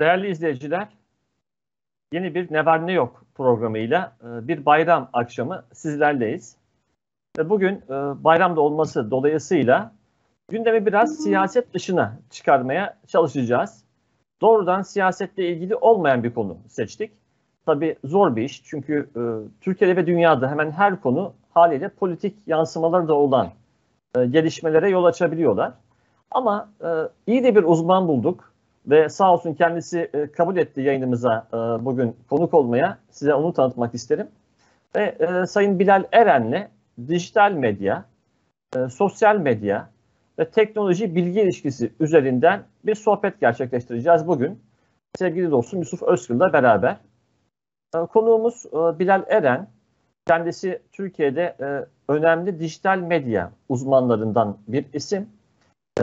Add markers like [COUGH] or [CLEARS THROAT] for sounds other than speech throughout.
Değerli izleyiciler, yeni bir Ne Var Ne Yok programıyla e, bir bayram akşamı sizlerleyiz. Ve bugün e, bayramda olması dolayısıyla gündemi biraz siyaset dışına çıkarmaya çalışacağız. Doğrudan siyasetle ilgili olmayan bir konu seçtik. Tabii zor bir iş çünkü e, Türkiye'de ve dünyada hemen her konu haliyle politik yansımaları da olan gelişmelere yol açabiliyorlar. Ama iyi de bir uzman bulduk ve sağ olsun kendisi e, kabul etti yayınımıza e, bugün konuk olmaya. Size onu tanıtmak isterim. Ve e, Sayın Bilal Eren'le dijital medya, sosyal medya ve teknoloji bilgi ilişkisi üzerinden bir sohbet gerçekleştireceğiz bugün. Sevgili dostum Yusuf Özkır'la beraber. E, konuğumuz Bilal Eren. Kendisi Türkiye'de önemli dijital medya uzmanlarından bir isim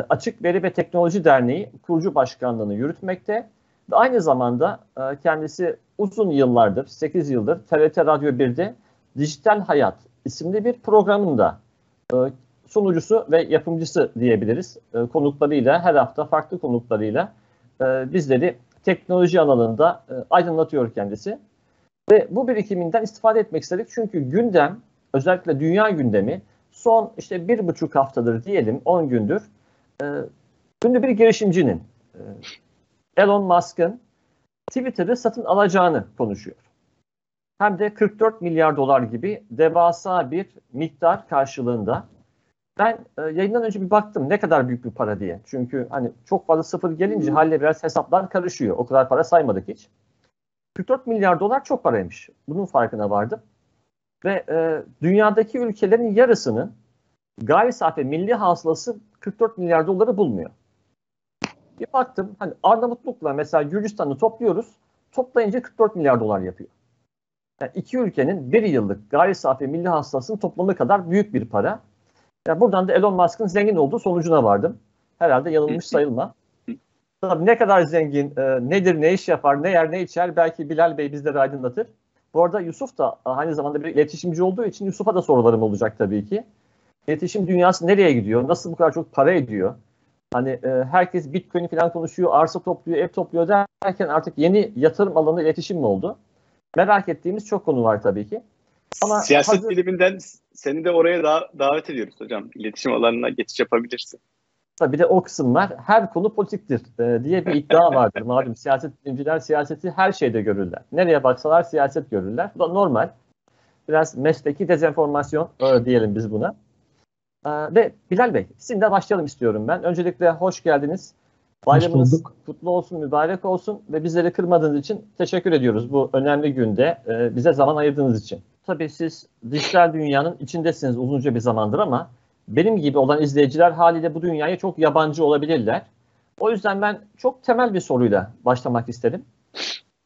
Açık Veri ve Teknoloji Derneği kurucu başkanlığını yürütmekte ve aynı zamanda e, kendisi uzun yıllardır, 8 yıldır TRT Radyo 1'de Dijital Hayat isimli bir programında e, sunucusu ve yapımcısı diyebiliriz. Konuklarıyla her hafta farklı konuklarıyla bizleri teknoloji alanında aydınlatıyor kendisi. Ve bu birikiminden istifade etmek istedik çünkü gündem özellikle dünya gündemi son işte bir buçuk haftadır diyelim 10 gündür e, ünlü bir girişimcinin e, Elon Musk'ın Twitter'ı satın alacağını konuşuyor. Hem de 44 milyar dolar gibi devasa bir miktar karşılığında. Ben e, yayından önce bir baktım ne kadar büyük bir para diye. Çünkü hani çok fazla sıfır gelince halle biraz hesaplar karışıyor. O kadar para saymadık hiç. 44 milyar dolar çok paraymış. Bunun farkına vardım. Ve e, dünyadaki ülkelerin yarısının gayri safi milli hasılası 44 milyar doları bulmuyor. Bir baktım hani Arnavutluk'la mesela Gürcistan'ı topluyoruz. Toplayınca 44 milyar dolar yapıyor. Yani iki ülkenin bir yıllık gayri safi milli hasılasının toplamı kadar büyük bir para. Yani buradan da Elon Musk'ın zengin olduğu sonucuna vardım. Herhalde yanılmış sayılma. Tabii ne kadar zengin, e, nedir, ne iş yapar, ne yer, ne içer belki Bilal Bey bizleri aydınlatır. Bu arada Yusuf da aynı zamanda bir iletişimci olduğu için Yusuf'a da sorularım olacak tabii ki iletişim dünyası nereye gidiyor? Nasıl bu kadar çok para ediyor? Hani e, herkes Bitcoin falan konuşuyor, arsa topluyor, ev topluyor derken artık yeni yatırım alanı iletişim mi oldu? Merak ettiğimiz çok konu var tabii ki. Ama Siyaset hazır... biliminden seni de oraya da davet ediyoruz hocam. İletişim alanına geçiş yapabilirsin. Tabii de o kısım var. Her konu politiktir e, diye bir iddia [LAUGHS] vardır. Malum siyaset bilimciler siyaseti her şeyde görürler. Nereye baksalar siyaset görürler. Bu da normal. Biraz mesleki dezenformasyon e, diyelim biz buna. Ee, ve Bilal Bey, sizinle başlayalım istiyorum ben. Öncelikle hoş geldiniz. Bayramınız kutlu olsun, mübarek olsun ve bizleri kırmadığınız için teşekkür ediyoruz bu önemli günde e, bize zaman ayırdığınız için. Tabii siz dijital dünyanın içindesiniz uzunca bir zamandır ama benim gibi olan izleyiciler haliyle bu dünyaya çok yabancı olabilirler. O yüzden ben çok temel bir soruyla başlamak isterim.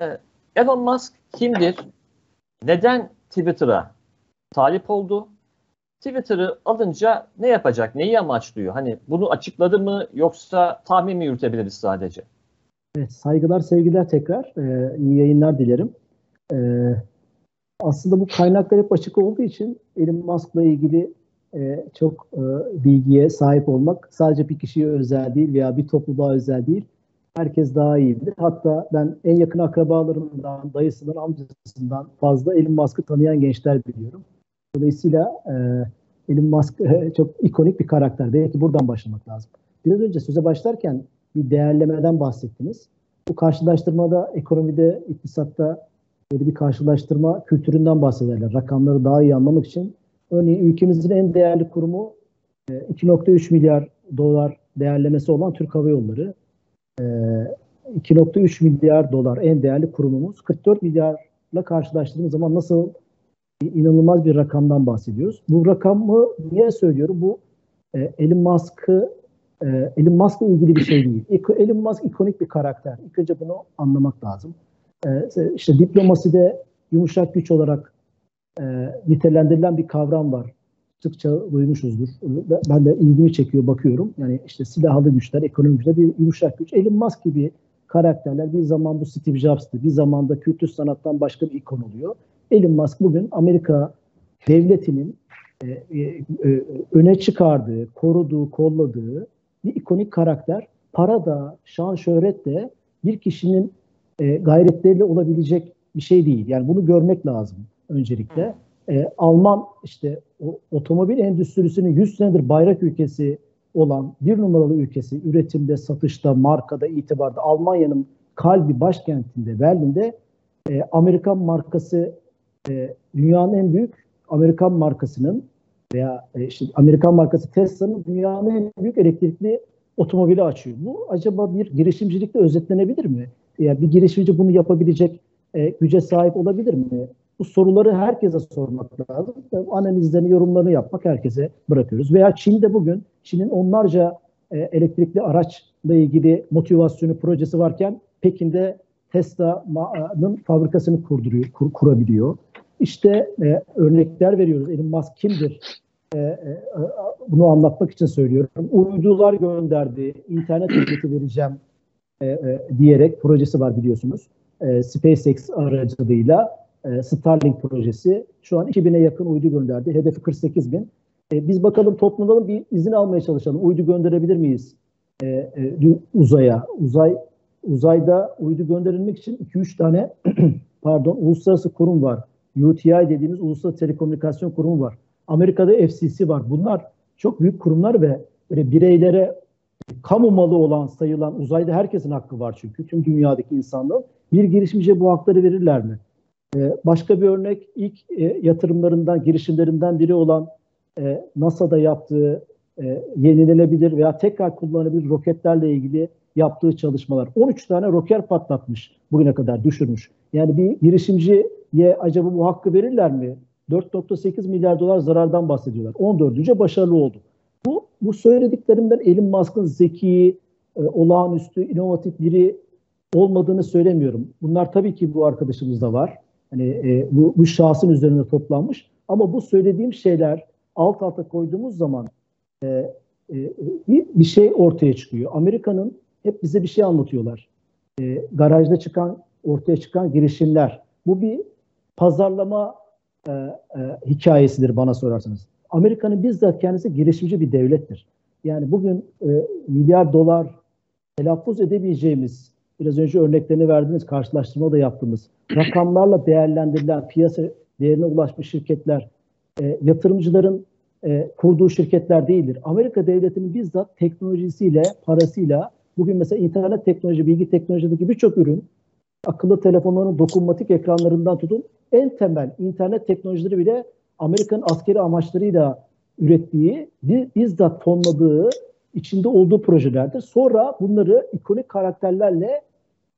Ee, Elon Musk kimdir? Neden Twitter'a talip oldu? Twitter'ı alınca ne yapacak? Neyi amaçlıyor? Hani bunu açıkladı mı yoksa tahmin mi yürütebiliriz sadece? Evet, saygılar, sevgiler tekrar. Ee, iyi yayınlar dilerim. Ee, aslında bu kaynaklar hep açık olduğu için Elon Musk'la ilgili e, çok e, bilgiye sahip olmak sadece bir kişiye özel değil veya bir topluluğa özel değil. Herkes daha iyidir. Hatta ben en yakın akrabalarımdan, dayısından, amcasından fazla Elon Musk'ı tanıyan gençler biliyorum. Dolayısıyla e, Elon Musk e, çok ikonik bir karakter. Belki buradan başlamak lazım. Biraz önce söze başlarken bir değerlemeden bahsettiniz. Bu karşılaştırmada ekonomide, iktisatta böyle bir karşılaştırma kültüründen bahsederler. Rakamları daha iyi anlamak için. Örneğin ülkemizin en değerli kurumu 2.3 e, milyar dolar değerlemesi olan Türk Hava Yolları. 2.3 e, milyar dolar en değerli kurumumuz. 44 milyarla karşılaştırdığımız zaman nasıl inanılmaz bir rakamdan bahsediyoruz. Bu rakamı niye söylüyorum? Bu e, Elon Musk'ı e, Elon Musk'la ilgili bir şey değil. Elon Musk ikonik bir karakter. İlk önce bunu anlamak lazım. E, işte diplomaside yumuşak güç olarak e, nitelendirilen bir kavram var. Sıkça duymuşuzdur. Ben de ilgimi çekiyor, bakıyorum. Yani işte silahlı güçler, ekonomik güçler, bir yumuşak güç. Elon Musk gibi karakterler bir zaman bu Steve Jobs'tı. Bir zaman da kültür sanattan başka bir ikon oluyor. Elon Musk bugün Amerika devletinin e, e, e, öne çıkardığı, koruduğu, kolladığı bir ikonik karakter. Para da, şan, şöhret de bir kişinin e, gayretleriyle olabilecek bir şey değil. Yani bunu görmek lazım öncelikle. E, Alman işte o, otomobil endüstrisinin 100 senedir bayrak ülkesi olan bir numaralı ülkesi üretimde, satışta, markada, itibarda Almanya'nın kalbi başkentinde Berlin'de e, Amerikan markası e, dünyanın en büyük Amerikan markasının veya e, işte Amerikan markası Tesla'nın dünyanın en büyük elektrikli otomobili açıyor. Bu acaba bir girişimcilikle özetlenebilir mi? Yani bir girişimci bunu yapabilecek e, güce sahip olabilir mi? Bu soruları herkese sormak lazım. Analizlerini, yorumlarını yapmak herkese bırakıyoruz. Veya Çin'de bugün, Çin'in onlarca e, elektrikli araçla ilgili motivasyonu projesi varken Pekin'de Tesla'nın fabrikasını kurduruyor, kur, kurabiliyor. İşte e, örnekler veriyoruz. Elon Musk kimdir? E, e, bunu anlatmak için söylüyorum. Uydular gönderdi, internet hizmeti vereceğim e, e, diyerek projesi var biliyorsunuz. E, SpaceX aracılığıyla e, Starlink projesi şu an 2000'e yakın uydu gönderdi. Hedefi 48 bin. E, biz bakalım toplanalım bir izin almaya çalışalım. Uydu gönderebilir miyiz e, e, uzaya? Uzay uzayda uydu gönderilmek için 2-3 tane [CLEARS THROAT] pardon uluslararası kurum var. UTI dediğimiz Uluslararası Telekomünikasyon Kurumu var. Amerika'da FCC var. Bunlar çok büyük kurumlar ve böyle bireylere kamu malı olan sayılan uzayda herkesin hakkı var çünkü tüm dünyadaki insanlığın bir girişimciye bu hakları verirler mi? Ee, başka bir örnek ilk e, yatırımlarından, girişimlerinden biri olan e, NASA'da yaptığı e, yenilenebilir veya tekrar kullanılabilir roketlerle ilgili yaptığı çalışmalar. 13 tane roket patlatmış bugüne kadar düşürmüş. Yani bir girişimciye acaba bu hakkı verirler mi? 4.8 milyar dolar zarardan bahsediyorlar. 14. başarılı oldu. Bu, bu söylediklerimden Elon Musk'ın zeki, e, olağanüstü, inovatif biri olmadığını söylemiyorum. Bunlar tabii ki bu arkadaşımızda var. Hani e, bu, bu şahsın üzerine toplanmış. Ama bu söylediğim şeyler alt alta koyduğumuz zaman e, e, bir şey ortaya çıkıyor. Amerika'nın hep bize bir şey anlatıyorlar. E, garajda çıkan, ortaya çıkan girişimler. Bu bir pazarlama e, e, hikayesidir bana sorarsanız. Amerika'nın bizzat kendisi girişimci bir devlettir. Yani bugün e, milyar dolar telaffuz edebileceğimiz, biraz önce örneklerini verdiğiniz, karşılaştırma da yaptığımız rakamlarla değerlendirilen piyasa değerine ulaşmış şirketler, e, yatırımcıların e, kurduğu şirketler değildir. Amerika devletinin bizzat teknolojisiyle, parasıyla bugün mesela internet teknoloji, bilgi teknolojideki birçok ürün akıllı telefonların dokunmatik ekranlarından tutun en temel internet teknolojileri bile Amerika'nın askeri amaçlarıyla ürettiği, bizzat fonladığı, içinde olduğu projelerdir. Sonra bunları ikonik karakterlerle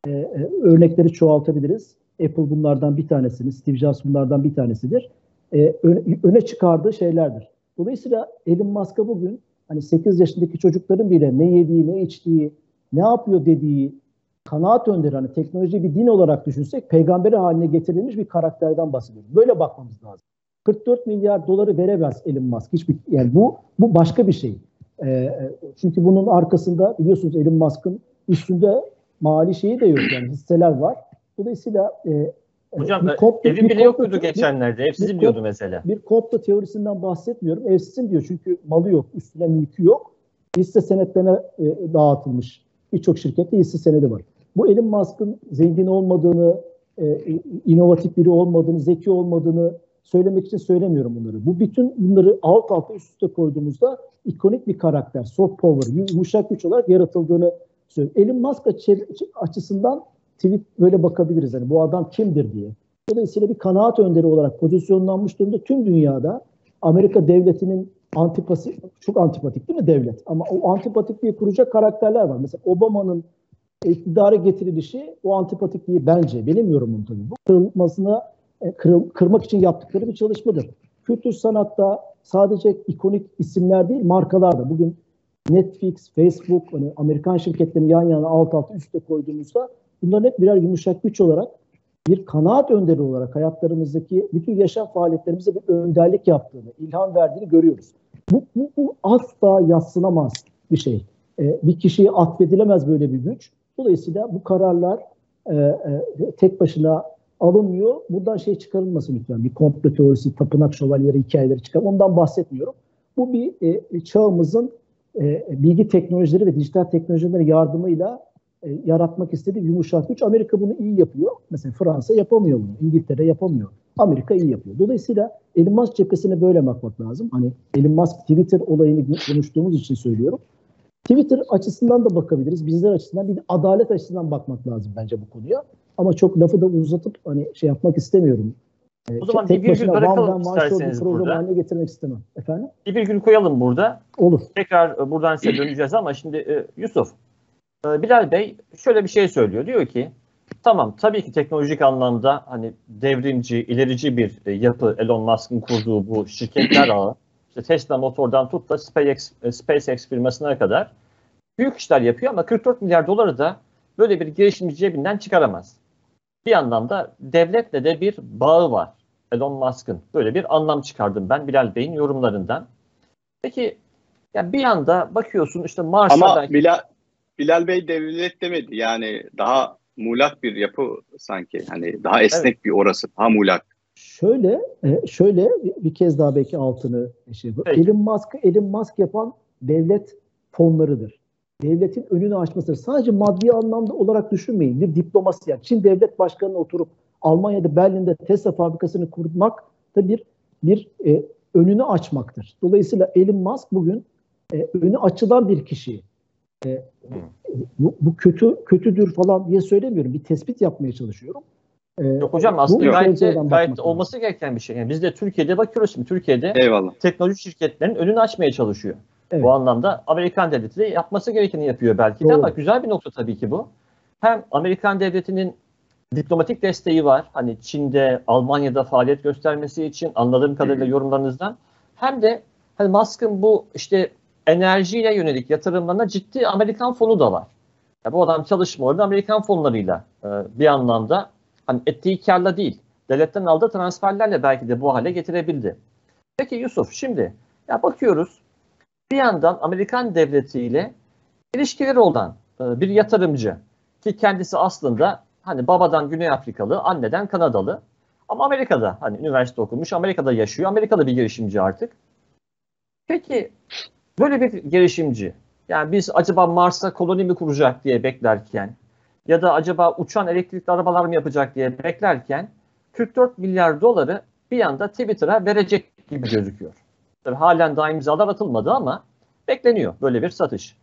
e, e, örnekleri çoğaltabiliriz. Apple bunlardan bir tanesini, Steve Jobs bunlardan bir tanesidir. E, öne, öne çıkardığı şeylerdir. Dolayısıyla Elon Musk'a bugün hani 8 yaşındaki çocukların bile ne yediği, ne içtiği, ne yapıyor dediği kanaat önderi hani teknoloji bir din olarak düşünsek peygamberi haline getirilmiş bir karakterden bahsediyoruz. Böyle bakmamız lazım. 44 milyar doları veremez Elon Musk. Hiçbir yani bu bu başka bir şey. Ee, çünkü bunun arkasında biliyorsunuz Elon Musk'ın üstünde mali şeyi de yok yani hisseler var. Dolayısıyla e, Hocam bir komplo, evi bile yok muydu geçenlerde? Ev sizin diyordu mesela. Bir komplo teorisinden bahsetmiyorum. Ev sizin diyor çünkü malı yok, üstüne mülkü yok. Hisse senetlerine e, dağıtılmış birçok şirkette hisse senedi var. Bu Elon Musk'ın zengin olmadığını, e, inovatif biri olmadığını, zeki olmadığını söylemek için söylemiyorum bunları. Bu bütün bunları alt alta üst üste koyduğumuzda ikonik bir karakter, soft power, yumuşak güç olarak yaratıldığını söylüyorum. Elon Musk açısından tweet böyle bakabiliriz. Yani bu adam kimdir diye. Dolayısıyla bir kanaat önderi olarak pozisyonlanmış durumda tüm dünyada Amerika devletinin antipasi, çok antipatik değil mi devlet? Ama o antipatikliği kuracak karakterler var. Mesela Obama'nın iktidara getirilişi o antipatikliği bence, benim yorumum tabii bu, kırılmasına e, kır, kırmak için yaptıkları bir çalışmadır. Kültür sanatta sadece ikonik isimler değil, markalar da. Bugün Netflix, Facebook, hani Amerikan şirketlerini yan yana alt alta üstte koyduğumuzda bunların hep birer yumuşak güç olarak bir kanaat önderi olarak hayatlarımızdaki bütün yaşam faaliyetlerimize bir önderlik yaptığını, ilham verdiğini görüyoruz. Bu, bu, bu asla yatsınamaz bir şey. Ee, bir kişiye atfedilemez böyle bir güç. Dolayısıyla bu kararlar e, e, tek başına alınmıyor. Buradan şey çıkarılmasın lütfen. Bir komplo teorisi, tapınak şövalyeleri hikayeleri çıkar. Ondan bahsetmiyorum. Bu bir e, çağımızın e, bilgi teknolojileri ve dijital teknolojilerin yardımıyla e, yaratmak istediği yumuşak güç. Amerika bunu iyi yapıyor. Mesela Fransa yapamıyor bunu. İngiltere yapamıyor. Amerika iyi yapıyor. Dolayısıyla Elon Musk cephesine böyle bakmak lazım. Hani Elon Musk Twitter olayını konuştuğumuz için söylüyorum. Twitter açısından da bakabiliriz. Bizler açısından bir de adalet açısından bakmak lazım bence bu konuya. Ama çok lafı da uzatıp hani şey yapmak istemiyorum. Ee, o zaman tek bir virgül bırakalım isterseniz burada. haline getirmek istemem. Efendim? Bir virgül koyalım burada. Olur. Tekrar e, buradan size döneceğiz ama şimdi e, Yusuf, Bilal Bey şöyle bir şey söylüyor. Diyor ki tamam tabii ki teknolojik anlamda hani devrimci, ilerici bir yapı Elon Musk'ın kurduğu bu şirketler ağı işte Tesla motordan tut da SpaceX, SpaceX firmasına kadar büyük işler yapıyor ama 44 milyar doları da böyle bir girişimci cebinden çıkaramaz. Bir anlamda devletle de bir bağı var. Elon Musk'ın. Böyle bir anlam çıkardım ben Bilal Bey'in yorumlarından. Peki yani bir anda bakıyorsun işte Mars'a Ama belki... Bilal, Bilal Bey devlet demedi. Yani daha muğlak bir yapı sanki. Hani daha esnek evet. bir orası. Daha muğlak. Şöyle, e, şöyle bir kez daha belki altını şey bu. Elon Musk'ı Elon Musk yapan devlet fonlarıdır. Devletin önünü açması. Sadece maddi anlamda olarak düşünmeyin. Bir diplomasi yani Çin devlet başkanına oturup Almanya'da Berlin'de Tesla fabrikasını kurmak da bir bir e, önünü açmaktır. Dolayısıyla Elon Musk bugün e, önü açılan bir kişi. E, bu, bu kötü kötüdür falan diye söylemiyorum. Bir tespit yapmaya çalışıyorum. Ee, Yok hocam aslında gayet, gayet olması gereken bir şey. Yani biz de Türkiye'de bakıyoruz şimdi Türkiye'de Eyvallah. teknoloji şirketlerinin önünü açmaya çalışıyor. Evet. Bu anlamda Amerikan devleti de yapması gerekeni yapıyor belki de Doğru. ama güzel bir nokta tabii ki bu. Hem Amerikan devletinin diplomatik desteği var. Hani Çin'de, Almanya'da faaliyet göstermesi için anladığım kadarıyla yorumlarınızdan. Hem de hani Musk'ın bu işte enerjiyle yönelik yatırımlarına ciddi Amerikan fonu da var. Yani bu adam çalışma orada Amerikan fonlarıyla e, bir anlamda hani ettiği karla değil, devletten aldığı transferlerle belki de bu hale getirebildi. Peki Yusuf şimdi ya bakıyoruz bir yandan Amerikan devletiyle ilişkileri olan e, bir yatırımcı ki kendisi aslında hani babadan Güney Afrikalı, anneden Kanadalı ama Amerika'da hani üniversite okumuş, Amerika'da yaşıyor, Amerika'da bir girişimci artık. Peki böyle bir girişimci yani biz acaba Mars'a koloni mi kuracak diye beklerken ya da acaba uçan elektrikli arabalar mı yapacak diye beklerken 44 milyar doları bir anda Twitter'a verecek gibi gözüküyor. Halen daha imzalar atılmadı ama bekleniyor böyle bir satış.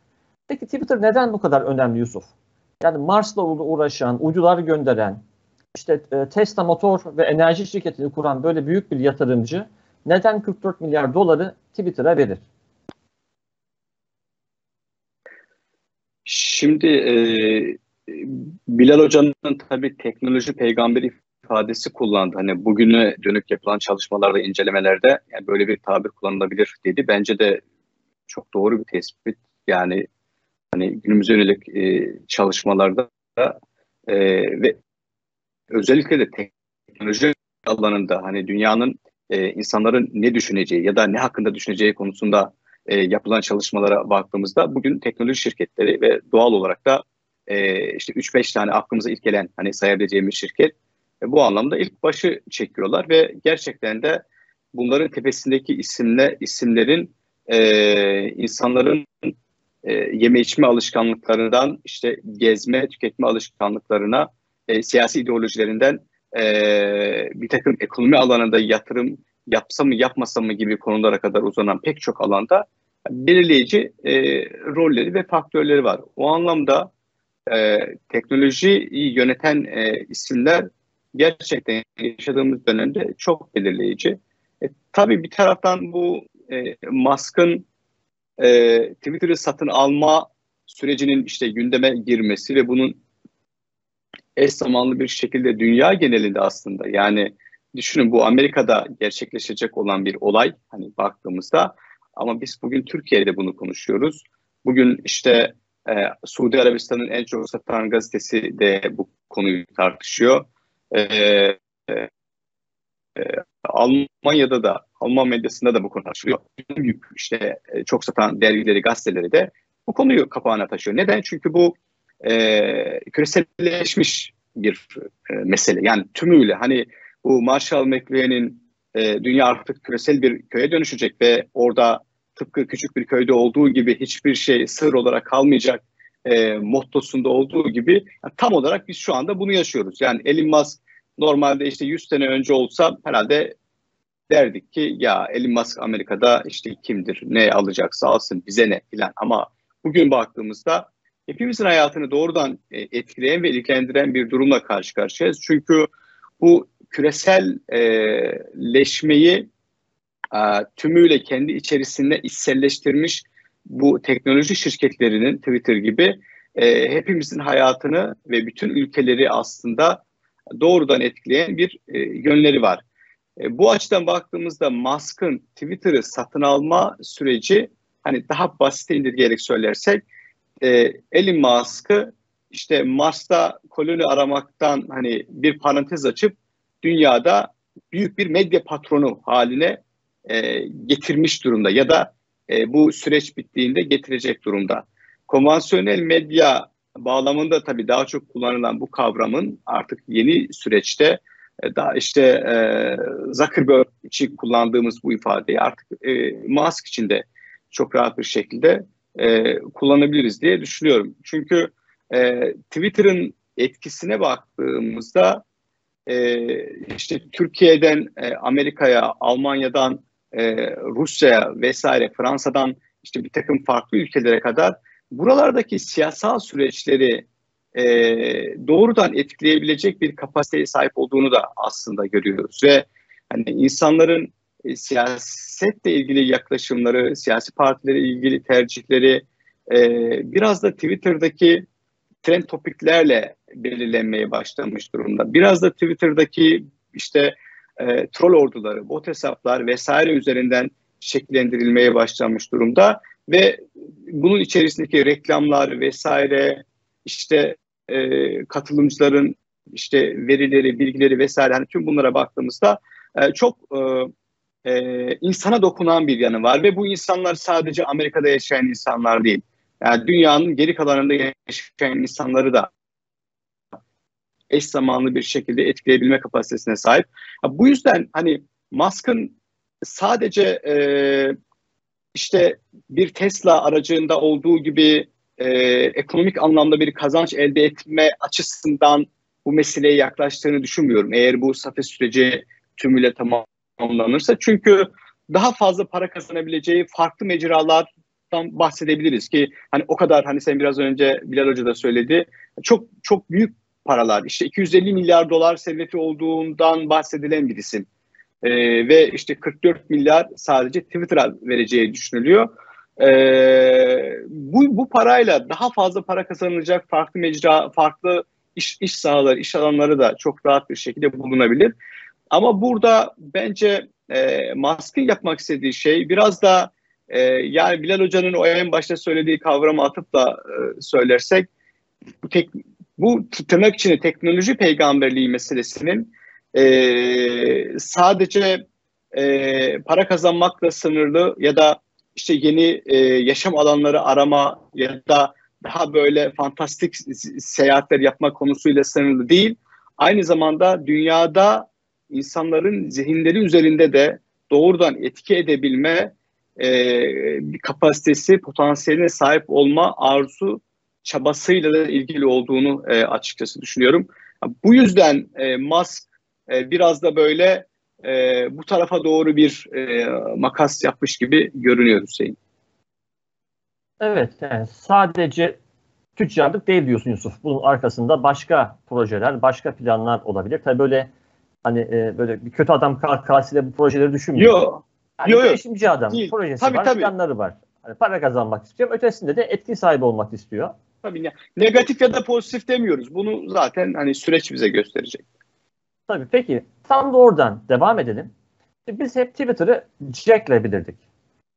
Peki Twitter neden bu kadar önemli Yusuf? Yani Mars'la uğraşan, uydular gönderen, işte e, Tesla motor ve enerji şirketini kuran böyle büyük bir yatırımcı neden 44 milyar doları Twitter'a verir? Şimdi e, Bilal Hoca'nın tabii teknoloji peygamberi ifadesi kullandı. Hani bugüne dönük yapılan çalışmalarda, incelemelerde yani böyle bir tabir kullanılabilir dedi. Bence de çok doğru bir tespit. Yani hani günümüze yönelik e, çalışmalarda e, ve özellikle de teknoloji alanında hani dünyanın e, insanların ne düşüneceği ya da ne hakkında düşüneceği konusunda e, yapılan çalışmalara baktığımızda bugün teknoloji şirketleri ve doğal olarak da e, işte 3-5 tane aklımıza ilk gelen hani sayabileceğimiz şirket e, bu anlamda ilk başı çekiyorlar ve gerçekten de bunların tepesindeki isimle isimlerin e, insanların e, yeme içme alışkanlıklarından işte gezme tüketme alışkanlıklarına e, siyasi ideolojilerinden e, bir takım ekonomi alanında yatırım yapsa mı yapmasa mı gibi konulara kadar uzanan pek çok alanda belirleyici e, rolleri ve faktörleri var. O anlamda e, teknolojiyi yöneten e, isimler gerçekten yaşadığımız dönemde çok belirleyici. E, tabii bir taraftan bu e, Musk'ın e, Twitter'ı satın alma sürecinin işte gündeme girmesi ve bunun eş zamanlı bir şekilde dünya genelinde aslında yani düşünün bu Amerika'da gerçekleşecek olan bir olay hani baktığımızda ama biz bugün Türkiye'de bunu konuşuyoruz. Bugün işte e, Suudi Arabistan'ın en çok satan gazetesi de bu konuyu tartışıyor. E, e, e, Almanya'da da, Alman medyasında da bu konu tartışılıyor. Büyük işte e, çok satan dergileri, gazeteleri de bu konuyu kapağına taşıyor. Neden? Çünkü bu e, küreselleşmiş bir e, mesele. Yani tümüyle hani bu Marshall McLuhan'in e, dünya artık küresel bir köye dönüşecek ve orada tıpkı küçük bir köyde olduğu gibi hiçbir şey sır olarak kalmayacak e, mottosunda olduğu gibi yani tam olarak biz şu anda bunu yaşıyoruz. Yani Elon Musk normalde işte 100 sene önce olsa herhalde derdik ki ya Elon Musk Amerika'da işte kimdir, ne alacaksa alsın bize ne filan. Ama bugün baktığımızda hepimizin hayatını doğrudan e, etkileyen ve ilgilendiren bir durumla karşı karşıyayız. Çünkü bu küreselleşmeyi e, tümüyle kendi içerisinde içselleştirmiş bu teknoloji şirketlerinin Twitter gibi e, hepimizin hayatını ve bütün ülkeleri aslında doğrudan etkileyen bir e, yönleri var. E, bu açıdan baktığımızda Musk'ın Twitter'ı satın alma süreci hani daha basit indirgeyerek söylersek e, Elon Musk'ı işte Mars'ta koloni aramaktan hani bir parantez açıp dünyada büyük bir medya patronu haline e, getirmiş durumda ya da e, bu süreç bittiğinde getirecek durumda. Konvansiyonel medya bağlamında tabii daha çok kullanılan bu kavramın artık yeni süreçte e, daha işte e, Zuckerberg için kullandığımız bu ifadeyi artık e, Musk için de çok rahat bir şekilde e, kullanabiliriz diye düşünüyorum. Çünkü e, Twitter'ın etkisine baktığımızda e, işte Türkiye'den e, Amerika'ya, Almanya'dan e, Rusya'ya vesaire Fransa'dan işte bir takım farklı ülkelere kadar buralardaki siyasal süreçleri e, doğrudan etkileyebilecek bir kapasiteye sahip olduğunu da aslında görüyoruz ve hani insanların e, siyasetle ilgili yaklaşımları, siyasi partilere ilgili tercihleri e, biraz da Twitter'daki trend topiklerle belirlenmeye başlamış durumda. Biraz da Twitter'daki işte e, troll orduları, bot hesaplar vesaire üzerinden şekillendirilmeye başlanmış durumda ve bunun içerisindeki reklamlar vesaire işte e, katılımcıların işte verileri, bilgileri vesaire hani tüm bunlara baktığımızda e, çok e, e, insana dokunan bir yanı var ve bu insanlar sadece Amerika'da yaşayan insanlar değil. Yani dünyanın geri kalanında yaşayan insanları da eş zamanlı bir şekilde etkileyebilme kapasitesine sahip. Bu yüzden hani Musk'ın sadece e, işte bir Tesla aracında olduğu gibi e, ekonomik anlamda bir kazanç elde etme açısından bu meseleye yaklaştığını düşünmüyorum. Eğer bu satış süreci tümüyle tamamlanırsa. Çünkü daha fazla para kazanabileceği farklı mecralardan bahsedebiliriz ki hani o kadar hani sen biraz önce Bilal Hoca da söyledi. Çok çok büyük paralar. İşte 250 milyar dolar serveti olduğundan bahsedilen bir isim. E, ve işte 44 milyar sadece Twitter'a vereceği düşünülüyor. E, bu, bu parayla daha fazla para kazanılacak farklı mecra, farklı iş, iş sahaları, iş alanları da çok rahat bir şekilde bulunabilir. Ama burada bence e, Musk'ın yapmak istediği şey biraz da e, yani Bilal Hoca'nın o en başta söylediği kavramı atıp da e, söylersek bu tek, bu tırnak içinde teknoloji peygamberliği meselesinin e, sadece e, para kazanmakla sınırlı ya da işte yeni e, yaşam alanları arama ya da daha böyle fantastik seyahatler yapma konusuyla sınırlı değil. Aynı zamanda dünyada insanların zihinleri üzerinde de doğrudan etki edebilme e, kapasitesi, potansiyeline sahip olma arzu çabasıyla da ilgili olduğunu e, açıkçası düşünüyorum. Bu yüzden e, Musk e, biraz da böyle e, bu tarafa doğru bir e, makas yapmış gibi görünüyor Hüseyin. Evet, yani sadece tüccarlık değil diyorsun Yusuf. Bunun arkasında başka projeler, başka planlar olabilir. Tabii böyle hani e, böyle bir kötü adam kalkasıyla bu projeleri düşünmüyor. Yok. Yani yok, girişimci adam. Değil. Projesi tabii, var, tabii. planları var. Hani para kazanmak istiyor. Ötesinde de etki sahibi olmak istiyor. Tabii negatif ya da pozitif demiyoruz. Bunu zaten hani süreç bize gösterecek. Tabii peki tam da oradan devam edelim. Biz hep Twitter'ı Jack'le bilirdik.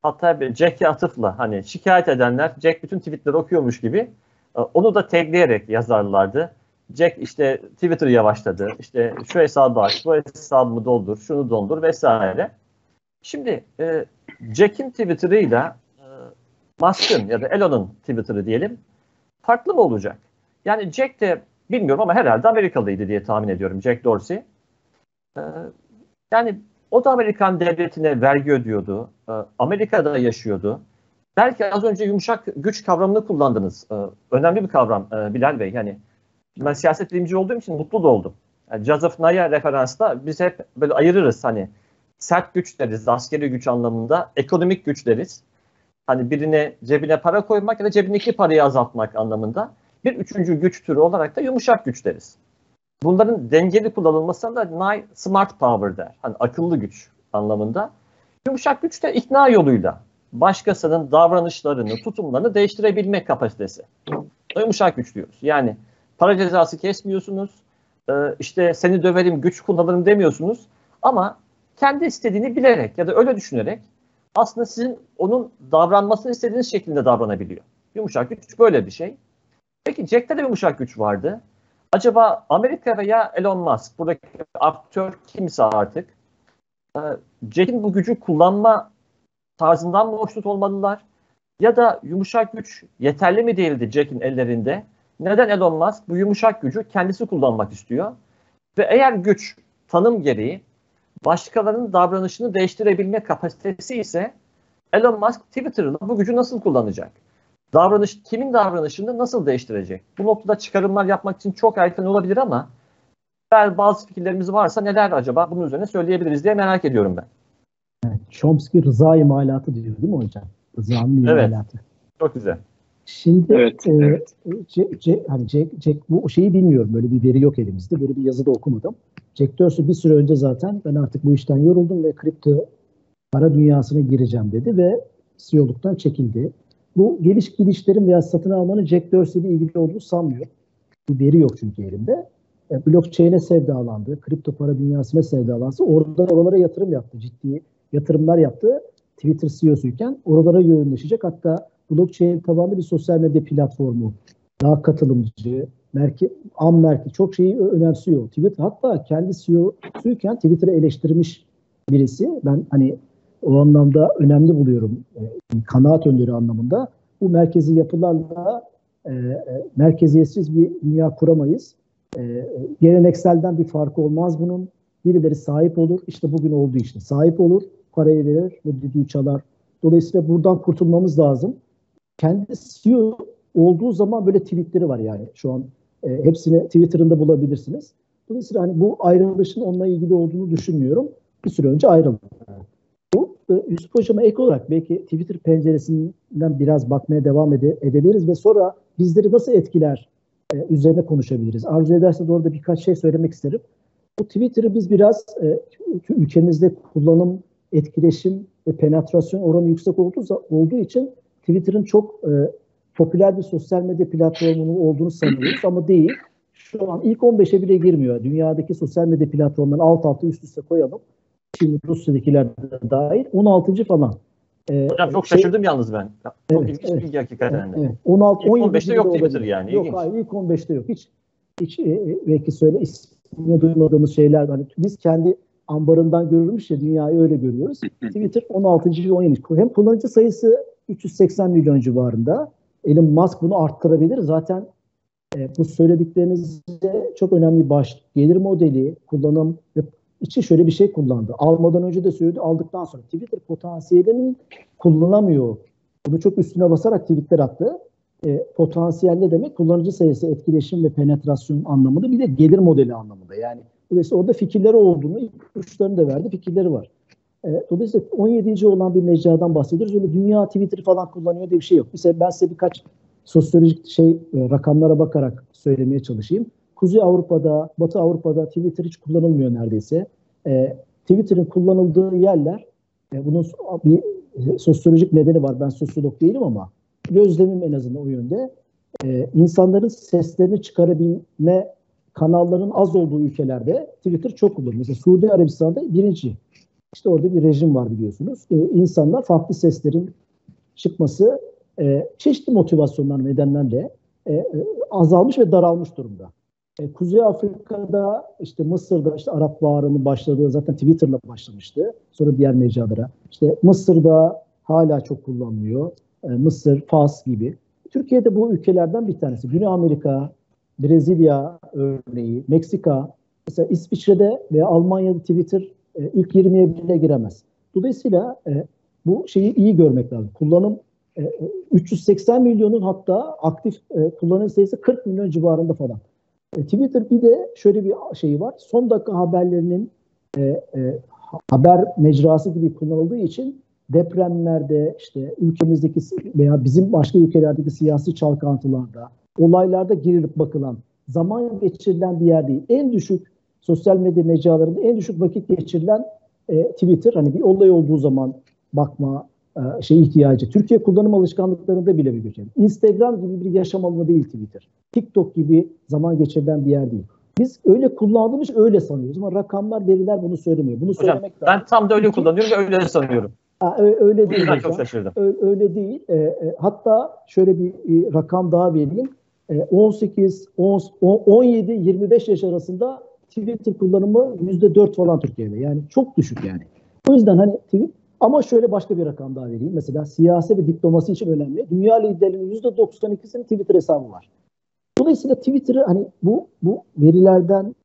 Hatta Jack'e atıfla hani şikayet edenler Jack bütün tweetleri okuyormuş gibi e, onu da tagleyerek yazarlardı. Jack işte Twitter yavaşladı. İşte şu hesabı aç, bu hesabımı doldur, şunu dondur vesaire. Şimdi e, Jack'in Twitter'ıyla e, Musk'ın ya da Elon'un Twitter'ı diyelim farklı mı olacak? Yani Jack de bilmiyorum ama herhalde Amerikalıydı diye tahmin ediyorum Jack Dorsey. Ee, yani o da Amerikan devletine vergi ödüyordu. Ee, Amerika'da yaşıyordu. belki az önce yumuşak güç kavramını kullandınız. Ee, önemli bir kavram e, Bilal Bey. Yani ben siyaset bilimci olduğum için mutlu da oldum. Yani Joseph Nye'a referansta biz hep böyle ayırırız hani sert güç deriz, askeri güç anlamında, ekonomik güç deriz. Hani birine cebine para koymak ya da cebindeki parayı azaltmak anlamında. Bir üçüncü güç türü olarak da yumuşak güç deriz. Bunların dengeli kullanılmasına da Nye smart power der. Hani akıllı güç anlamında. Yumuşak güç de ikna yoluyla başkasının davranışlarını, tutumlarını değiştirebilme kapasitesi. Yumuşak güç diyoruz. Yani para cezası kesmiyorsunuz, e, işte seni döverim, güç kullanırım demiyorsunuz ama kendi istediğini bilerek ya da öyle düşünerek aslında sizin onun davranmasını istediğiniz şekilde davranabiliyor. Yumuşak güç böyle bir şey. Peki Jack'te de yumuşak güç vardı. Acaba Amerika veya Elon Musk buradaki aktör kimse artık e, Jack'in bu gücü kullanma tarzından mı hoşnut olmalılar? Ya da yumuşak güç yeterli mi değildi Jack'in ellerinde? Neden Elon Musk bu yumuşak gücü kendisi kullanmak istiyor? Ve eğer güç tanım gereği başkalarının davranışını değiştirebilme kapasitesi ise Elon Musk Twitter'ın bu gücü nasıl kullanacak? Davranış kimin davranışını nasıl değiştirecek? Bu noktada çıkarımlar yapmak için çok erken olabilir ama bazı fikirlerimiz varsa neler acaba bunun üzerine söyleyebiliriz diye merak ediyorum ben. Chomsky rıza imalatı diyor değil mi hocam? Rıza'nın evet. imalatı. Çok güzel. Şimdi evet, e, evet. C, C, hani Jack, Jack, bu şeyi bilmiyorum. Böyle bir veri yok elimizde. Böyle bir yazıda okumadım. Jack Dorsey bir süre önce zaten ben artık bu işten yoruldum ve kripto para dünyasına gireceğim dedi ve CEO'luktan çekildi. Bu geliş gidişlerin veya satın almanın Jack Dorsey ile ilgili olduğunu sanmıyorum. Bir veri yok çünkü elimde. E, blockchain'e sevdalandı, kripto para dünyasına sevdalansa oradan oralara yatırım yaptı. Ciddi yatırımlar yaptı. Twitter CEO'suyken oralara yoğunlaşacak. Hatta blockchain tabanlı bir sosyal medya platformu. Daha katılımcı, merke, am merke çok şeyi önemsiyor. Twitter hatta kendi CEO'suyken Twitter'ı eleştirmiş birisi. Ben hani o anlamda önemli buluyorum. E, kanaat önderi anlamında. Bu merkezi yapılarla e, e, merkeziyetsiz bir dünya kuramayız. E, gelenekselden bir farkı olmaz bunun. Birileri sahip olur. İşte bugün olduğu işte sahip olur. Parayı verir ve düdüğü çalar. Dolayısıyla buradan kurtulmamız lazım. Kendi CEO olduğu zaman böyle tweetleri var yani. Şu an e, hepsini Twitter'ında bulabilirsiniz. Dolayısıyla hani bu ayrılışın onunla ilgili olduğunu düşünmüyorum. Bir süre önce ayrıldı. Bu e, Yusuf Hocam'a ek olarak belki Twitter penceresinden biraz bakmaya devam ede, edebiliriz ve sonra bizleri nasıl etkiler e, üzerine konuşabiliriz. Arzu ederse de orada birkaç şey söylemek isterim. Bu Twitter'ı biz biraz e, ülkemizde kullanım, etkileşim ve penetrasyon oranı yüksek olduğu, olduğu için Twitter'ın çok e, popüler bir sosyal medya platformunun olduğunu sanıyoruz ama değil. Şu an ilk 15'e bile girmiyor. Dünyadaki sosyal medya platformlarını alt alta üst üste koyalım. Şimdi Rusya'dakiler dahil. 16. falan. Ee, Hocam çok şey, şaşırdım yalnız ben. Çok evet, ilginç evet, bilgi hakikaten. Evet, 16, ilk 15'te yok Twitter yani. Yok hayır ilk 15'te yok. Hiç hiç e, e, belki söyle ismini duymadığımız şeyler. Hani biz kendi ambarından görülmüş ya dünyayı öyle görüyoruz. [CLEARS THROAT] Twitter 16. ve 17. Hem kullanıcı sayısı 380 milyon civarında. Elon Musk bunu arttırabilir. Zaten e, bu söylediklerinizde çok önemli başlık. Gelir modeli, kullanım için şöyle bir şey kullandı. Almadan önce de söyledi, aldıktan sonra Twitter potansiyelinin kullanamıyor. Bunu çok üstüne basarak tweetler attı. E, potansiyel ne demek? Kullanıcı sayısı, etkileşim ve penetrasyon anlamında bir de gelir modeli anlamında. Yani dolayısıyla orada fikirleri olduğunu, ipuçlarını da verdi, fikirleri var. E, dolayısıyla 17. olan bir mecradan bahsediyoruz. Öyle dünya Twitter falan kullanıyor diye bir şey yok. Mesela ben size birkaç sosyolojik şey e, rakamlara bakarak söylemeye çalışayım. Kuzey Avrupa'da, Batı Avrupa'da Twitter hiç kullanılmıyor neredeyse. E, Twitter'ın kullanıldığı yerler, e, bunun bir e, sosyolojik nedeni var. Ben sosyolog değilim ama gözlemim en azından o yönde. E, insanların seslerini çıkarabilme kanalların az olduğu ülkelerde Twitter çok kullanılıyor. Mesela Suudi Arabistan'da birinci. İşte orada bir rejim var biliyorsunuz. E, insanlar farklı seslerin çıkması e, çeşitli motivasyonlar nedenlerle e, e, azalmış ve daralmış durumda. E, Kuzey Afrika'da işte Mısır'da işte Arap Baharı'nın başladığı zaten Twitter'la başlamıştı. Sonra diğer mecralara. İşte Mısır'da hala çok kullanılıyor. E, Mısır, Fas gibi. Türkiye'de bu ülkelerden bir tanesi. Güney Amerika, Brezilya örneği, Meksika, mesela İsviçre'de veya Almanya'da Twitter e, ilk 20'ye bile giremez. Dolayısıyla e, bu şeyi iyi görmek lazım. Kullanım 380 milyonun hatta aktif kullanıcı sayısı 40 milyon civarında falan. Twitter bir de şöyle bir şeyi var. Son dakika haberlerinin haber mecrası gibi kullanıldığı için depremlerde işte ülkemizdeki veya bizim başka ülkelerdeki siyasi çalkantılarda olaylarda girilip bakılan zaman geçirilen bir yer değil. En düşük sosyal medya mecralarında en düşük vakit geçirilen e, Twitter. Hani bir olay olduğu zaman bakma e, şey ihtiyacı. Türkiye kullanım alışkanlıklarında bile bir göçer. Instagram gibi bir yaşam alanı değil Twitter. TikTok gibi zaman geçirilen bir yer değil. Biz öyle kullandığımız öyle sanıyoruz ama rakamlar, veriler bunu söylemiyor. Bunu Hocam, söylemek ben lazım. tam da öyle kullanıyorum ve öyle sanıyorum. Ha, öyle değil. Ben çok şaşırdım. Öyle değil. E, e, hatta şöyle bir e, rakam daha vereyim. E, 18, 10, 17, 25 yaş arasında Twitter kullanımı %4 falan Türkiye'de. Yani çok düşük yani. O yüzden hani Twitter ama şöyle başka bir rakam daha vereyim. Mesela siyasi ve diplomasi için önemli. Dünya liderlerinin %92'sinin Twitter hesabı var. Dolayısıyla Twitter'ı hani bu bu verilerden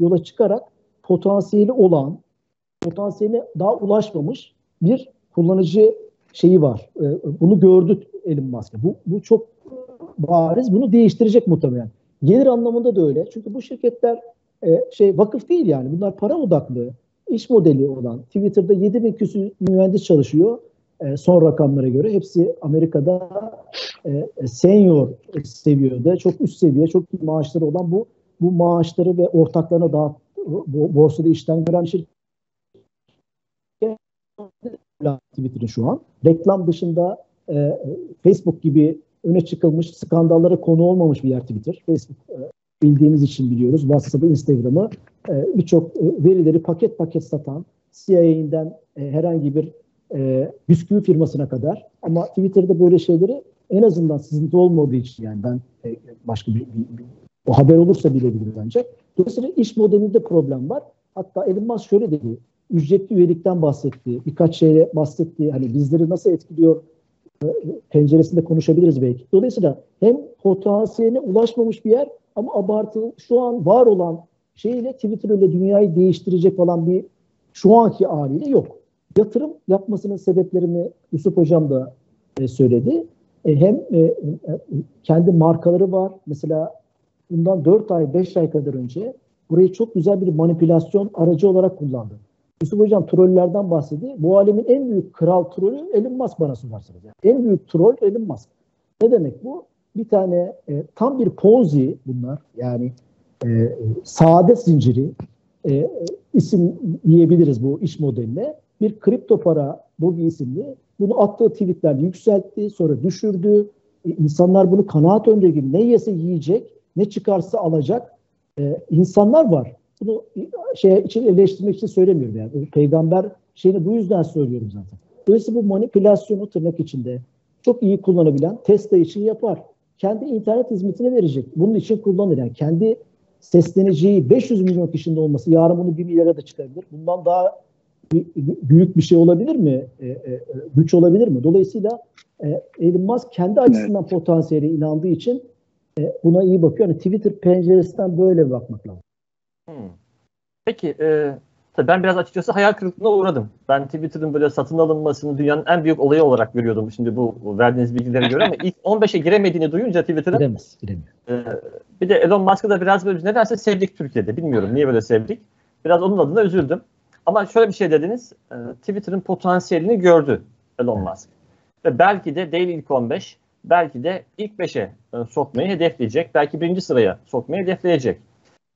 yola çıkarak potansiyeli olan, potansiyeline daha ulaşmamış bir kullanıcı şeyi var. Ee, bunu gördük Elon Musk. Bu, bu çok bariz. Bunu değiştirecek muhtemelen. Gelir anlamında da öyle. Çünkü bu şirketler e, şey vakıf değil yani. Bunlar para odaklı iş modeli olan Twitter'da 7 bin küsur mühendis çalışıyor e, son rakamlara göre. Hepsi Amerika'da e, senior seviyede, çok üst seviye, çok iyi maaşları olan bu bu maaşları ve ortaklarına daha borsada işten gören şirket Twitter'ın şu an. Reklam dışında e, Facebook gibi öne çıkılmış, skandallara konu olmamış bir yer Twitter. Facebook e, bildiğimiz için biliyoruz. WhatsApp'ı, Instagram'ı e, birçok e, verileri paket paket satan CIA'den e, herhangi bir e, bisküvi firmasına kadar ama Twitter'da böyle şeyleri en azından sızıntı olmadığı için yani ben e, başka bir, bir, bir o haber olursa bilebilirim ancak. Dolayısıyla iş modelinde problem var. Hatta Elon Musk şöyle dedi. Ücretli üyelikten bahsetti. Birkaç şeye bahsetti. Hani bizleri nasıl etkiliyor penceresinde konuşabiliriz belki. Dolayısıyla hem potansiyeline ulaşmamış bir yer ama abartı şu an var olan şeyle Twitter ile dünyayı değiştirecek olan bir şu anki haliyle yok. Yatırım yapmasının sebeplerini Yusuf Hocam da e, söyledi. E, hem e, e, kendi markaları var. Mesela bundan 4 ay, 5 ay kadar önce burayı çok güzel bir manipülasyon aracı olarak kullandı. Yusuf Hocam trollerden bahsediyor. Bu alemin en büyük kral trolü Elon Musk bana sorarsanız. Yani en büyük troll Elon Musk. Ne demek bu? Bir tane e, tam bir ponzi bunlar. Yani e, saadet zinciri e, isim diyebiliriz bu iş modeline. Bir kripto para bu bir isimli. Bunu attığı tweetler yükseltti, sonra düşürdü. E, insanlar bunu kanaat önde gibi ne yese yiyecek, ne çıkarsa alacak e, insanlar var. Bunu şey için eleştirmek için söylemiyorum yani. Peygamber şeyini bu yüzden söylüyorum zaten. Dolayısıyla bu manipülasyonu tırnak içinde çok iyi kullanabilen Tesla için yapar. Kendi internet hizmetine verecek. Bunun için kullanır. Yani kendi sesleneceği 500 milyon kişinin olması yarın bunu 1 milyara da çıkabilir. Bundan daha büyük bir şey olabilir mi? E, e, güç olabilir mi? Dolayısıyla e, Elon Musk kendi açısından evet. potansiyeli inandığı için e, buna iyi bakıyor. Yani Twitter penceresinden böyle bakmak lazım. Hmm. Peki e, tabii ben biraz açıkçası hayal kırıklığına uğradım. Ben Twitter'ın böyle satın alınmasını dünyanın en büyük olayı olarak görüyordum şimdi bu verdiğiniz bilgilere göre ama ilk 15'e giremediğini duyunca Twitter'ın giremez, giremiyor. E, bir de Elon Musk'ı da biraz böyle nedense sevdik Türkiye'de. Bilmiyorum niye böyle sevdik. Biraz onun adına üzüldüm. Ama şöyle bir şey dediniz. E, Twitter'ın potansiyelini gördü Elon Musk. Ve belki de değil ilk 15, belki de ilk 5'e e, sokmayı hedefleyecek. Belki birinci sıraya sokmayı hedefleyecek.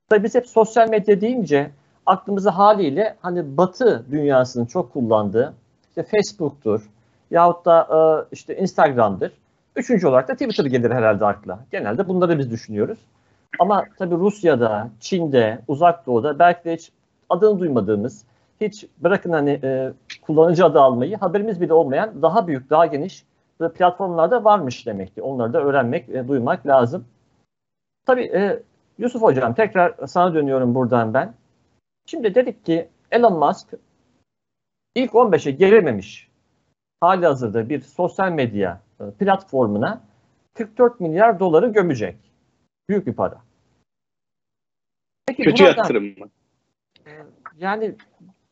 Tabii biz hep sosyal medya deyince aklımıza haliyle hani Batı dünyasının çok kullandığı işte Facebook'tur yahut da e, işte Instagram'dır. Üçüncü olarak da Twitter gelir herhalde akla. Genelde bunları biz düşünüyoruz. Ama tabii Rusya'da, Çin'de, Uzak Doğu'da belki de hiç adını duymadığımız, hiç bırakın hani e, kullanıcı adı almayı, haberimiz bile olmayan daha büyük, daha geniş platformlarda varmış demek ki. Onları da öğrenmek, e, duymak lazım. Tabii e, Yusuf Hocam tekrar sana dönüyorum buradan ben. Şimdi dedik ki Elon Musk ilk 15'e gelememiş hali hazırda bir sosyal medya e, platformuna 44 milyar doları gömecek. Büyük bir para. Peki Kötü buradan, yatırım mı? E, yani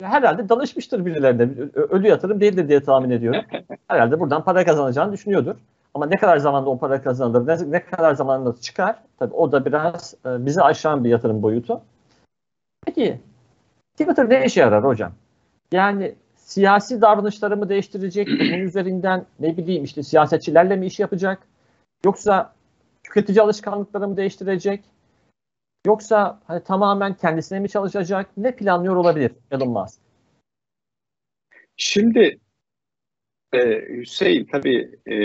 herhalde danışmıştır birilerine. Ölü yatırım değildir diye tahmin ediyorum. [LAUGHS] Herhalde buradan para kazanacağını düşünüyordur. Ama ne kadar zamanda o para kazanılır, ne, ne kadar zamanda çıkar, tabii o da biraz e, bizi aşan bir yatırım boyutu. Peki Twitter ne işe yarar hocam? Yani siyasi davranışlarımı değiştirecek, [CLEARS THROAT] bunun üzerinden ne bileyim işte siyasetçilerle mi iş yapacak? Yoksa tüketici alışkanlıklarımı değiştirecek? Yoksa hani tamamen kendisine mi çalışacak? Ne planlıyor olabilir Elon Musk? Şimdi e, Hüseyin tabii e,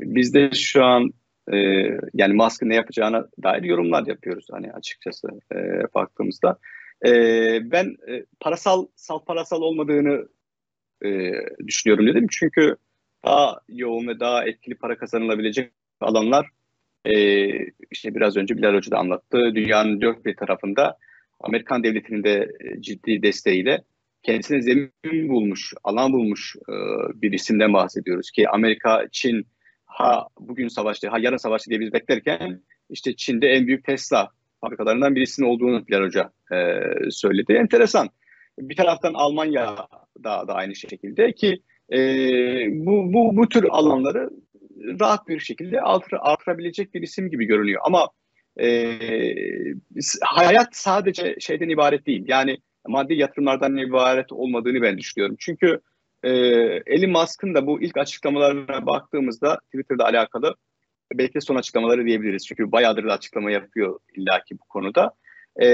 biz de şu an e, yani Musk'ın ne yapacağına dair yorumlar yapıyoruz hani açıkçası e, baktığımızda. E, ben e, parasal sal parasal olmadığını e, düşünüyorum dedim çünkü daha yoğun ve daha etkili para kazanılabilecek alanlar e, işte biraz önce Bilal Hoca da anlattı. Dünyanın dört bir tarafında Amerikan devletinin de e, ciddi desteğiyle kendisine zemin bulmuş, alan bulmuş e, bir isimden bahsediyoruz ki Amerika, Çin ha bugün savaştı, ha yarın savaştı diye biz beklerken işte Çin'de en büyük Tesla fabrikalarından birisinin olduğunu Bilal Hoca e, söyledi. Enteresan. Bir taraftan Almanya da, da aynı şekilde ki e, bu, bu, bu tür alanları rahat bir şekilde artır, artırabilecek bir isim gibi görünüyor. Ama e, hayat sadece şeyden ibaret değil. Yani maddi yatırımlardan ibaret olmadığını ben düşünüyorum. Çünkü e, Elon Musk'ın da bu ilk açıklamalarına baktığımızda Twitter'da alakalı belki de son açıklamaları diyebiliriz. Çünkü bayağıdır da açıklama yapıyor illaki bu konuda. E,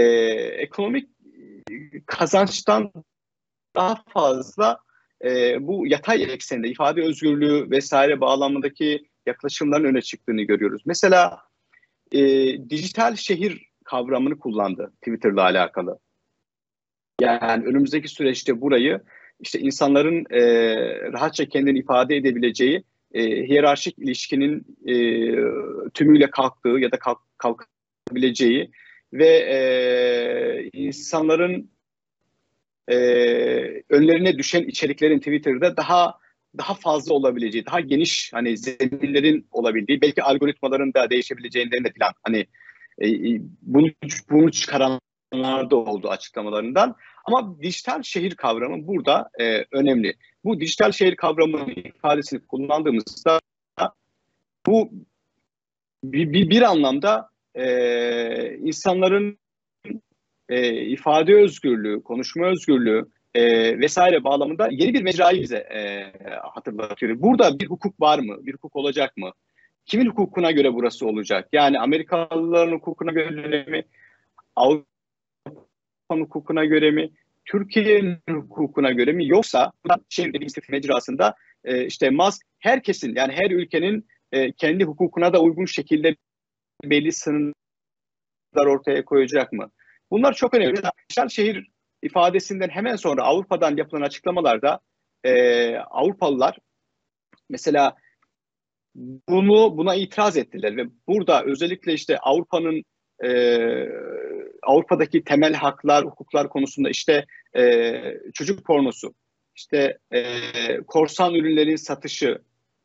ekonomik kazançtan daha fazla e, bu yatay eksende ifade özgürlüğü vesaire bağlamındaki yaklaşımların öne çıktığını görüyoruz. Mesela e, dijital şehir kavramını kullandı Twitter'la alakalı. Yani önümüzdeki süreçte burayı işte insanların e, rahatça kendini ifade edebileceği e, hiyerarşik ilişkinin e, tümüyle kalktığı ya da kalk, kalkabileceği ve e, insanların e, önlerine düşen içeriklerin Twitter'da daha daha fazla olabileceği, daha geniş hani zeminlerin olabildiği, belki algoritmaların da değişebileceğinden de falan hani e, e, bunu bunu çıkaranlar da oldu açıklamalarından. Ama dijital şehir kavramı burada e, önemli. Bu dijital şehir kavramı ifadesini kullandığımızda bu bir, bir, bir anlamda e, insanların e, ifade özgürlüğü, konuşma özgürlüğü e, vesaire bağlamında yeni bir mecrayı bize e, hatırlatıyor. Burada bir hukuk var mı? Bir hukuk olacak mı? Kimin hukukuna göre burası olacak? Yani Amerikalıların hukukuna göre mi? Avrupa'nın hukukuna göre mi? Türkiye'nin hukukuna göre mi? Yoksa şehir dediğimiz mecrasında e, işte Musk herkesin yani her ülkenin e, kendi hukukuna da uygun şekilde belli sınırlar ortaya koyacak mı? Bunlar çok önemli. Şehir ifadesinden hemen sonra Avrupa'dan yapılan açıklamalarda e, Avrupalılar mesela bunu buna itiraz ettiler ve burada özellikle işte Avrupa'nın e, Avrupa'daki temel haklar, hukuklar konusunda işte e, çocuk pornosu, işte e, korsan ürünlerin satışı,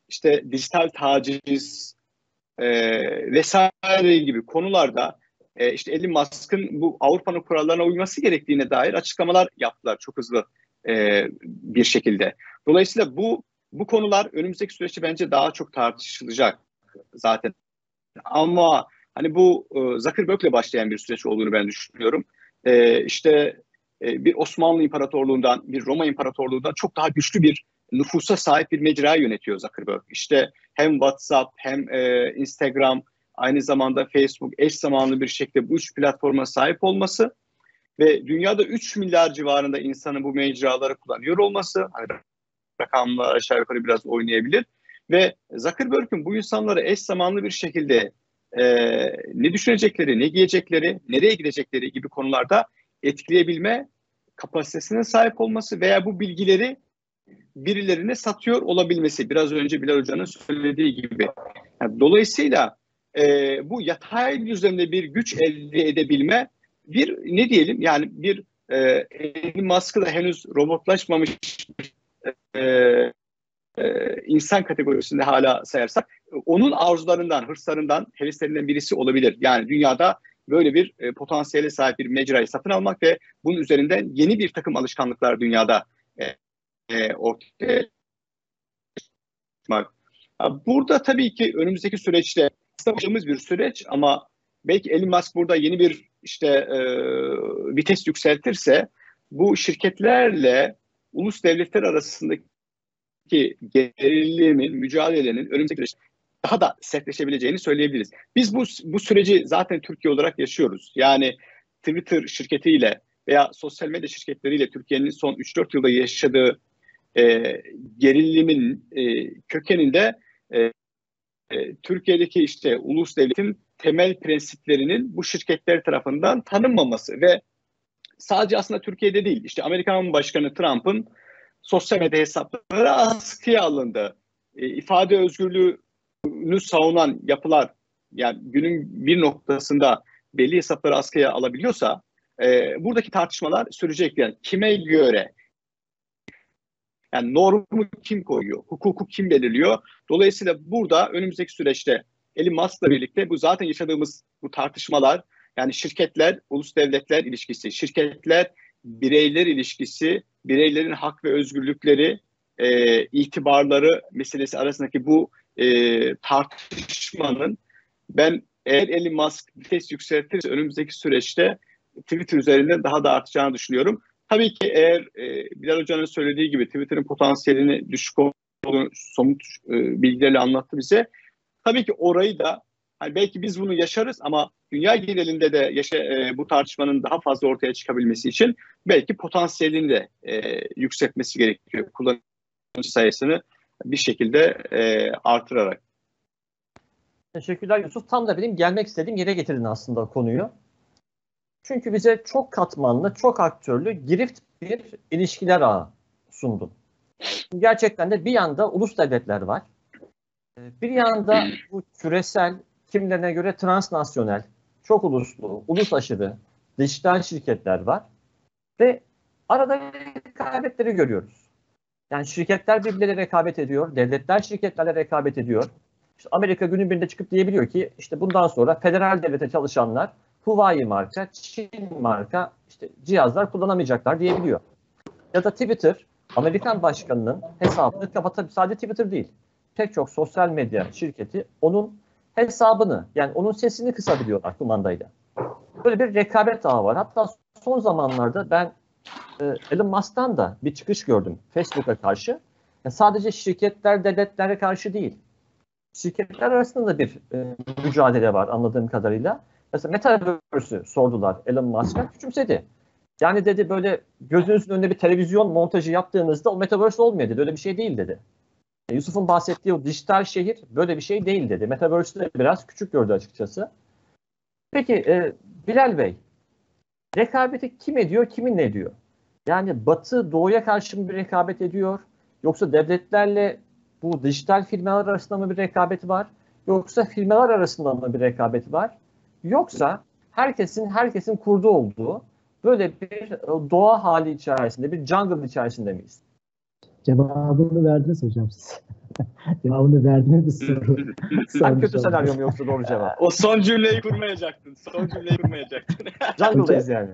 işte dijital taciz e, vesaire gibi konularda e, işte Elon Musk'ın bu Avrupa'nın kurallarına uyması gerektiğine dair açıklamalar yaptılar çok hızlı e, bir şekilde. Dolayısıyla bu bu konular önümüzdeki süreçte bence daha çok tartışılacak zaten. Ama hani bu e, Zuckerberg'le başlayan bir süreç olduğunu ben düşünüyorum. E, işte e, bir Osmanlı İmparatorluğundan, bir Roma İmparatorluğundan çok daha güçlü bir nüfusa sahip bir mecra yönetiyor Zuckerberg. İşte hem WhatsApp hem e, Instagram aynı zamanda Facebook eş zamanlı bir şekilde bu üç platforma sahip olması ve dünyada 3 milyar civarında insanın bu mecraları kullanıyor olması, hani rakamlar aşağı yukarı biraz oynayabilir ve Zuckerberg'ün bu insanları eş zamanlı bir şekilde e, ne düşünecekleri, ne giyecekleri, nereye gidecekleri gibi konularda etkileyebilme kapasitesine sahip olması veya bu bilgileri birilerine satıyor olabilmesi. Biraz önce Bilal Hoca'nın söylediği gibi. Yani dolayısıyla e, bu yatay düzlemde bir güç elde edebilme bir ne diyelim yani bir e, Elon Musk'ı da henüz robotlaşmamış e, e, insan kategorisinde hala sayarsak onun arzularından, hırslarından, heveslerinden birisi olabilir. Yani dünyada böyle bir e, potansiyele sahip bir mecrayı satın almak ve bunun üzerinden yeni bir takım alışkanlıklar dünyada e, e, ortaya çıkmak. Burada tabii ki önümüzdeki süreçte başladığımız bir süreç ama belki Elon Musk burada yeni bir işte e, vites yükseltirse bu şirketlerle ulus devletler arasındaki gerilimin, mücadelenin önümüzdeki süreçte daha da sertleşebileceğini söyleyebiliriz. Biz bu, bu süreci zaten Türkiye olarak yaşıyoruz. Yani Twitter şirketiyle veya sosyal medya şirketleriyle Türkiye'nin son 3-4 yılda yaşadığı e, gerilimin e, kökeninde e, e, Türkiye'deki işte ulus devletin temel prensiplerinin bu şirketler tarafından tanınmaması ve sadece aslında Türkiye'de değil işte Amerikan Başkanı Trump'ın sosyal medya hesapları askıya alındı. E, ifade özgürlüğünü savunan yapılar yani günün bir noktasında belli hesapları askıya alabiliyorsa e, buradaki tartışmalar sürecek. Yani kime göre yani normu kim koyuyor? Hukuku kim belirliyor? Dolayısıyla burada önümüzdeki süreçte Elon Musk'la birlikte bu zaten yaşadığımız bu tartışmalar yani şirketler, ulus devletler ilişkisi, şirketler, bireyler ilişkisi, bireylerin hak ve özgürlükleri, e, itibarları meselesi arasındaki bu e, tartışmanın ben eğer Elon Musk vites yükseltirse önümüzdeki süreçte Twitter üzerinde daha da artacağını düşünüyorum. Tabii ki eğer e, Bilal Hoca'nın söylediği gibi Twitter'ın potansiyelini düşük olduğunu somut e, bilgilerle anlattı bize. Tabii ki orayı da hani belki biz bunu yaşarız ama dünya genelinde de yaşa, e, bu tartışmanın daha fazla ortaya çıkabilmesi için belki potansiyelini de e, yükseltmesi gerekiyor. Kullanıcı sayısını bir şekilde e, artırarak. Teşekkürler Yusuf. Tam da benim gelmek istediğim yere getirdin aslında konuyu. Çünkü bize çok katmanlı, çok aktörlü, girift bir ilişkiler ağı sundun. Gerçekten de bir yanda ulus devletler var. Ee, bir yanda bu küresel, kimlerine göre transnasyonel, çok uluslu, ulus aşırı, dijital şirketler var. Ve arada rekabetleri görüyoruz. Yani şirketler birbirleriyle rekabet ediyor, devletler şirketlerle rekabet ediyor. İşte Amerika günün birinde çıkıp diyebiliyor ki işte bundan sonra federal devlete çalışanlar Huawei marka, Çin marka işte cihazlar kullanamayacaklar diyebiliyor. Ya da Twitter Amerikan başkanının hesabını kapatıp sadece Twitter değil. Pek çok sosyal medya şirketi onun hesabını yani onun sesini kısabiliyorlar kumandayla. Böyle bir rekabet ağı var. Hatta son zamanlarda ben Elon Musk'tan da bir çıkış gördüm Facebook'a karşı. Yani sadece şirketler, devletlere karşı değil. Şirketler arasında da bir e, mücadele var anladığım kadarıyla. Mesela Metaverse'ü sordular Elon Musk'a küçümsedi. Yani dedi böyle gözünüzün önünde bir televizyon montajı yaptığınızda o Metaverse olmuyor dedi. Öyle bir şey değil dedi. E, Yusuf'un bahsettiği o dijital şehir böyle bir şey değil dedi. Metaverse'ü de biraz küçük gördü açıkçası. Peki e, Bilal Bey, rekabeti kim ediyor, kimin ne diyor? Yani Batı Doğu'ya karşı mı bir rekabet ediyor? Yoksa devletlerle bu dijital firmalar arasında mı bir rekabeti var? Yoksa firmalar arasında mı bir rekabeti var? Yoksa herkesin herkesin kurduğu olduğu böyle bir e, doğa hali içerisinde, bir jungle içerisinde miyiz? Cevabını verdiniz hocam siz. [LAUGHS] Cevabını verdiniz mi soru? Sen kötü senaryo mu yoksa doğru cevap? O son cümleyi kurmayacaktın. Son cümleyi kurmayacaktın. [LAUGHS] [LAUGHS] Jungle'dayız yani.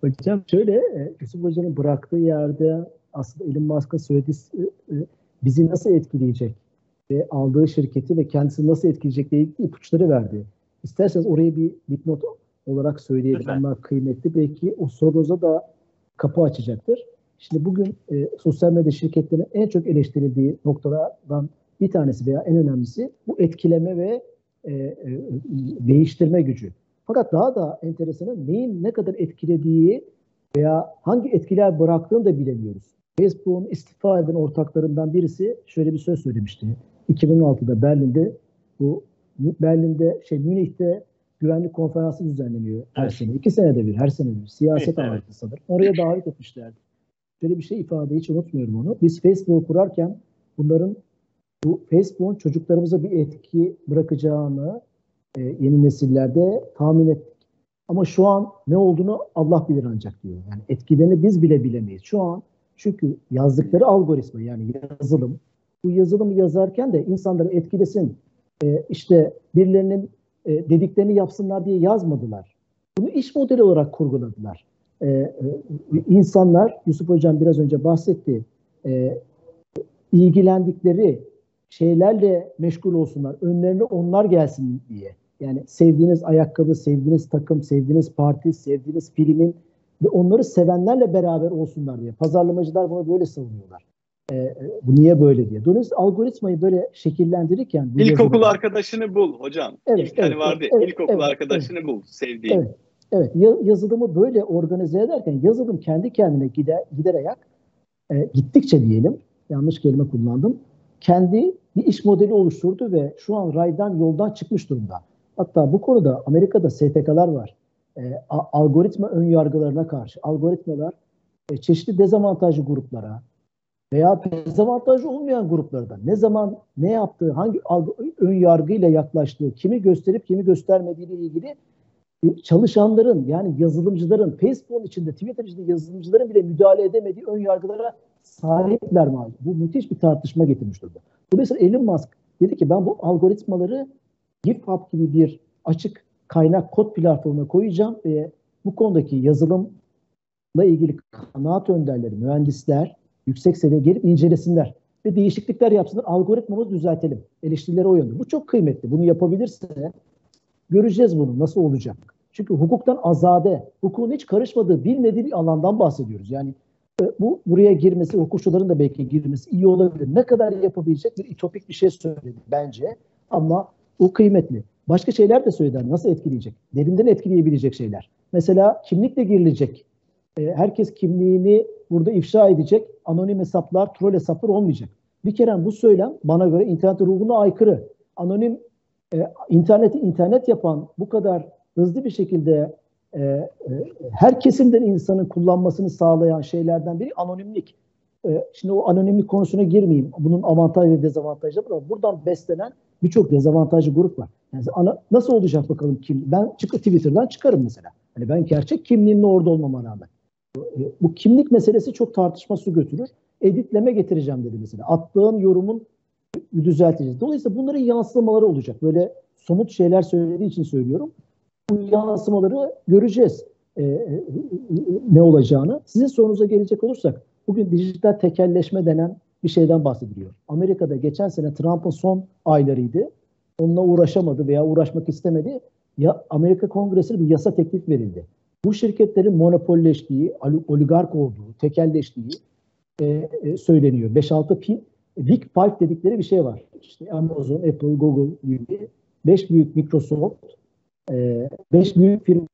hocam şöyle, e, Yusuf Hoca'nın bıraktığı yerde aslında Elon Musk'ın söylediği e, bizi nasıl etkileyecek ve aldığı şirketi ve kendisini nasıl etkileyecekle ilgili ipuçları verdi. İsterseniz orayı bir dipnot olarak söyleyelim. Lütfen. Onlar kıymetli. Belki o sorunuza da kapı açacaktır. Şimdi bugün e, sosyal medya şirketlerinin en çok eleştirildiği noktalardan bir tanesi veya en önemlisi bu etkileme ve e, e, değiştirme gücü. Fakat daha da enteresanı neyin ne kadar etkilediği veya hangi etkiler bıraktığını da bilemiyoruz. Facebook'un istifa eden ortaklarından birisi şöyle bir söz söylemişti. 2016'da Berlin'de bu Berlin'de şey Münih'te güvenlik konferansı düzenleniyor her evet. sene. İki senede bir, her sene bir. Siyaset evet, evet. sanırım. Oraya davet etmişlerdi. Böyle bir şey ifade hiç unutmuyorum onu. Biz Facebook'u kurarken bunların bu Facebook'un çocuklarımıza bir etki bırakacağını e, yeni nesillerde tahmin ettik. Ama şu an ne olduğunu Allah bilir ancak diyor. Yani etkilerini biz bile bilemeyiz. Şu an çünkü yazdıkları algoritma yani yazılım bu yazılımı yazarken de insanları etkilesin, e, işte birilerinin e, dediklerini yapsınlar diye yazmadılar. Bunu iş modeli olarak kurguladılar. E, e, insanlar, Yusuf Hocam biraz önce bahsetti, e, ilgilendikleri şeylerle meşgul olsunlar. Önlerine onlar gelsin diye. Yani sevdiğiniz ayakkabı, sevdiğiniz takım, sevdiğiniz parti, sevdiğiniz filmin ve onları sevenlerle beraber olsunlar diye. Pazarlamacılar bunu böyle savunuyorlar. Ee, bu niye böyle diye. Dolayısıyla algoritmayı böyle şekillendirirken... İlkokul yazıda... arkadaşını bul hocam. Evet, İlk evet, hani vardı evet, ilkokul evet, arkadaşını evet, bul sevdiğin. Evet, evet. yazılımı böyle organize ederken yazılım kendi kendine gider, gider e, gittikçe diyelim yanlış kelime kullandım kendi bir iş modeli oluşturdu ve şu an raydan yoldan çıkmış durumda. Hatta bu konuda Amerika'da STK'lar var. E, algoritma ön yargılarına karşı. Algoritmalar e, çeşitli dezavantajlı gruplara veya dezavantajlı olmayan gruplarda ne zaman ne yaptığı, hangi ön yargıyla yaklaştığı, kimi gösterip kimi göstermediği ile ilgili çalışanların yani yazılımcıların Facebook içinde, Twitter içinde yazılımcıların bile müdahale edemediği ön yargılara sahipler mi? Bu müthiş bir tartışma getirmiş durumda. Dolayısıyla Elon Musk dedi ki ben bu algoritmaları GitHub gibi bir açık kaynak kod platformuna koyacağım ve bu konudaki yazılımla ilgili kanaat önderleri, mühendisler yüksek seviye gelip incelesinler ve değişiklikler yapsınlar. Algoritmamızı düzeltelim. Eleştirileri o yönde. Bu çok kıymetli. Bunu yapabilirse göreceğiz bunu nasıl olacak. Çünkü hukuktan azade, hukukun hiç karışmadığı, bilmediği bir alandan bahsediyoruz. Yani e, bu buraya girmesi, hukukçuların da belki girmesi iyi olabilir. Ne kadar yapabilecek bir itopik bir şey söyledi bence. Ama o kıymetli. Başka şeyler de söyledi. Nasıl etkileyecek? Derinden etkileyebilecek şeyler. Mesela kimlikle girilecek. E, herkes kimliğini burada ifşa edecek. Anonim hesaplar, troll hesaplar olmayacak. Bir kere bu söylem bana göre internet ruhuna aykırı. Anonim e, interneti internet yapan bu kadar hızlı bir şekilde e, e, her kesimden insanın kullanmasını sağlayan şeylerden biri anonimlik. E, şimdi o anonimlik konusuna girmeyeyim. Bunun avantaj ve dezavantajları var. Buradan beslenen birçok dezavantajlı grup var. Yani ana, nasıl olacak bakalım kim? Ben çıkıp Twitter'dan çıkarım mesela. Hani ben gerçek kimliğimle orada olmama rağmen. E, bu kimlik meselesi çok tartışma su götürür. Editleme getireceğim dedi mesela. Attığın yorumun düzelteceğiz. Dolayısıyla bunların yansımaları olacak. Böyle somut şeyler söylediği için söylüyorum bu yansımaları göreceğiz e, e, ne olacağını. Sizin sorunuza gelecek olursak bugün dijital tekelleşme denen bir şeyden bahsediliyor. Amerika'da geçen sene Trump'ın son aylarıydı. Onunla uğraşamadı veya uğraşmak istemedi. Ya Amerika Kongresi'ne bir yasa teklif verildi. Bu şirketlerin monopolleştiği, oligark olduğu, tekelleştiği e, e, söyleniyor. 5-6 Big Five dedikleri bir şey var. İşte Amazon, Apple, Google gibi 5 büyük Microsoft, e, beş büyük firma